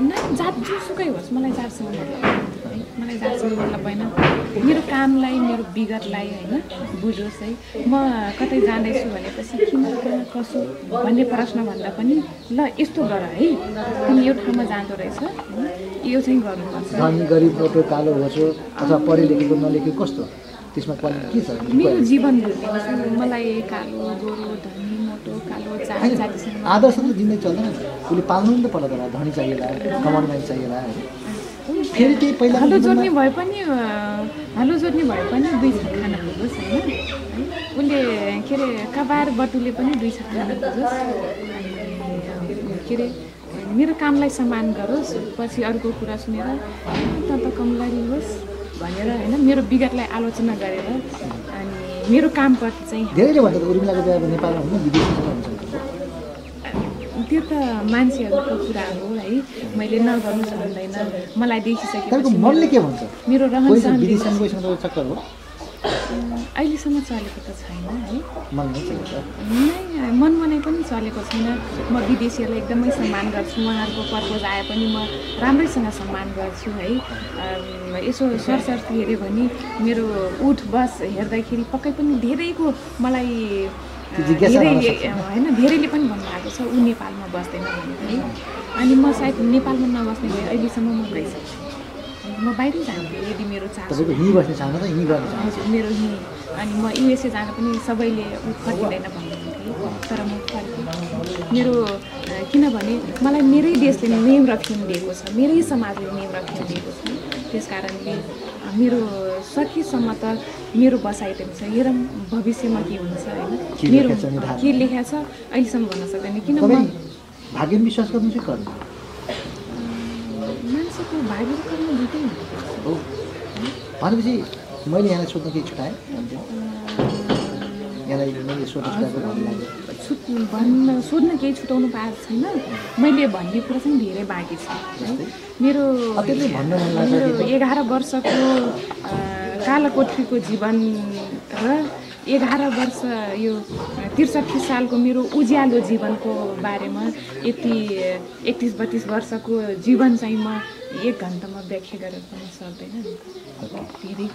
न जात जुसुकै होस् मलाई जातसँग मलाई जातसँग मतलब होइन। मेरो कामलाई मेरो विगतलाई होइन बुझोस् है। म कतै जाँदैछु भनेपछि किन कहाँ कसो भन्ने प्रश्न भन्दा पनि ल यस्तो गर है। तिमी यो ठाउँमा जाँदो रहेछ यो चाहिँ गर्नुपर्छ। धनी गरिब मोटो कालो होचो अथवा पढे लेखेको नलेखेको कस्तो? त्यसमा क्वालिटी के छ? मेरो जीवन मलाई कालो गोरो धनी मोटो कालो आदर्श त जिन्दगी चल्दैन उसले पाल्नु नि त पर्ला धनी चाहिएला मान्छे चाहिएला फेरि त्यही पहिला हलो जोड्ने भए पनि हलो जोड्ने भए पनि दुई छाक खान पुगोस् होइन? उसले के अरे कबार बटुले पनि दुई छाक खान अनि के अरे मेरो कामलाई सम्मान गरोस् पछि अर्को कुरा सुनेर "ए, त त कमलारी होस् भनेर होइन मेरो विगतलाई आलोचना गरेर अनि मेरो कामप्रति चाहिँ धेरैले भन्छ त उर्मिलाको नेपालमा हुनु विदेशमा। त्यो त मान्छेहरूको कुरा हो है। मैले नगर्नु भन्दैन मलाई देखिसकेपछि तपाईँको मनले के भन्छ? मेरो रहन हो। अहिलेसम्म चलेको त छैन है। मन नै चल्छ नै मनमनै पनि चलेको छैन। म विदेशीहरूलाई एकदमै सम्मान गर्छु। उहाँहरूको पर्पोज आए पनि म राम्रैसँग सम्मान गर्छु है। यसो सरसर्ती हेऱ्यो भने मेरो उठ बस हेर्दाखेरि पक्कै पनि धेरैको मलाई होइन धेरैले पनि भन्नुभएको छ ऊ नेपालमा बस्दैन भनेर है अनि म सायद नेपालमा नबस्ने भए अहिलेसम्म म गइसक्छु। म बाहिरै जान्थेँ यदि मेरो चासो तपाईँको हिँडी बस्ने चाहना त हिँडी गर्ने चाहना हजुर मेरो यहीँ अनि म युएसए जाँदा पनि सबैले ऊ फर्किँदैन भन्नुहुन्थ्यो। तर म फर्केँ। मेरो किनभने मलाई मेरै देशले नेम र फेम दिएको छ मेरै समाजले नेम र फेम दिएको छ। त्यस कारणले मेरो सकेसम्म त मेरो बसाइ त छ हेरौँ भविष्यमा के हुन्छ होइन? मेरो के लेखेको छ अहिलेसम्म भन्न सक्दैन। किन भाग्यमा विश्वास गर्नु चाहिँ गर्नु। मान्छेको भाग्य र कर्म दुइटै हुन्छ। हो। भनेपछि मैले यहाँलाई सोध्न केही छुट्याएँ यहाँलाई मैले सोध्न छुट्याएको भन्नु लाग्यो। छुट भन्न सोध्न केही छुटाउनु पाएको छैन। मैले भन्ने कुरा चाहिँ धेरै बाँकी छ है। मेरो मेरो एघार वर्षको अ, कालाकोठरीको जीवन र एघार वर्ष यो त्रिसठी सालको मेरो उज्यालो जीवनको बारेमा यति एकतिस बत्तिस वर्षको जीवन चाहिँ म एक घन्टामा व्याख्या गरेर पनि सक्दैन। नि। धेरै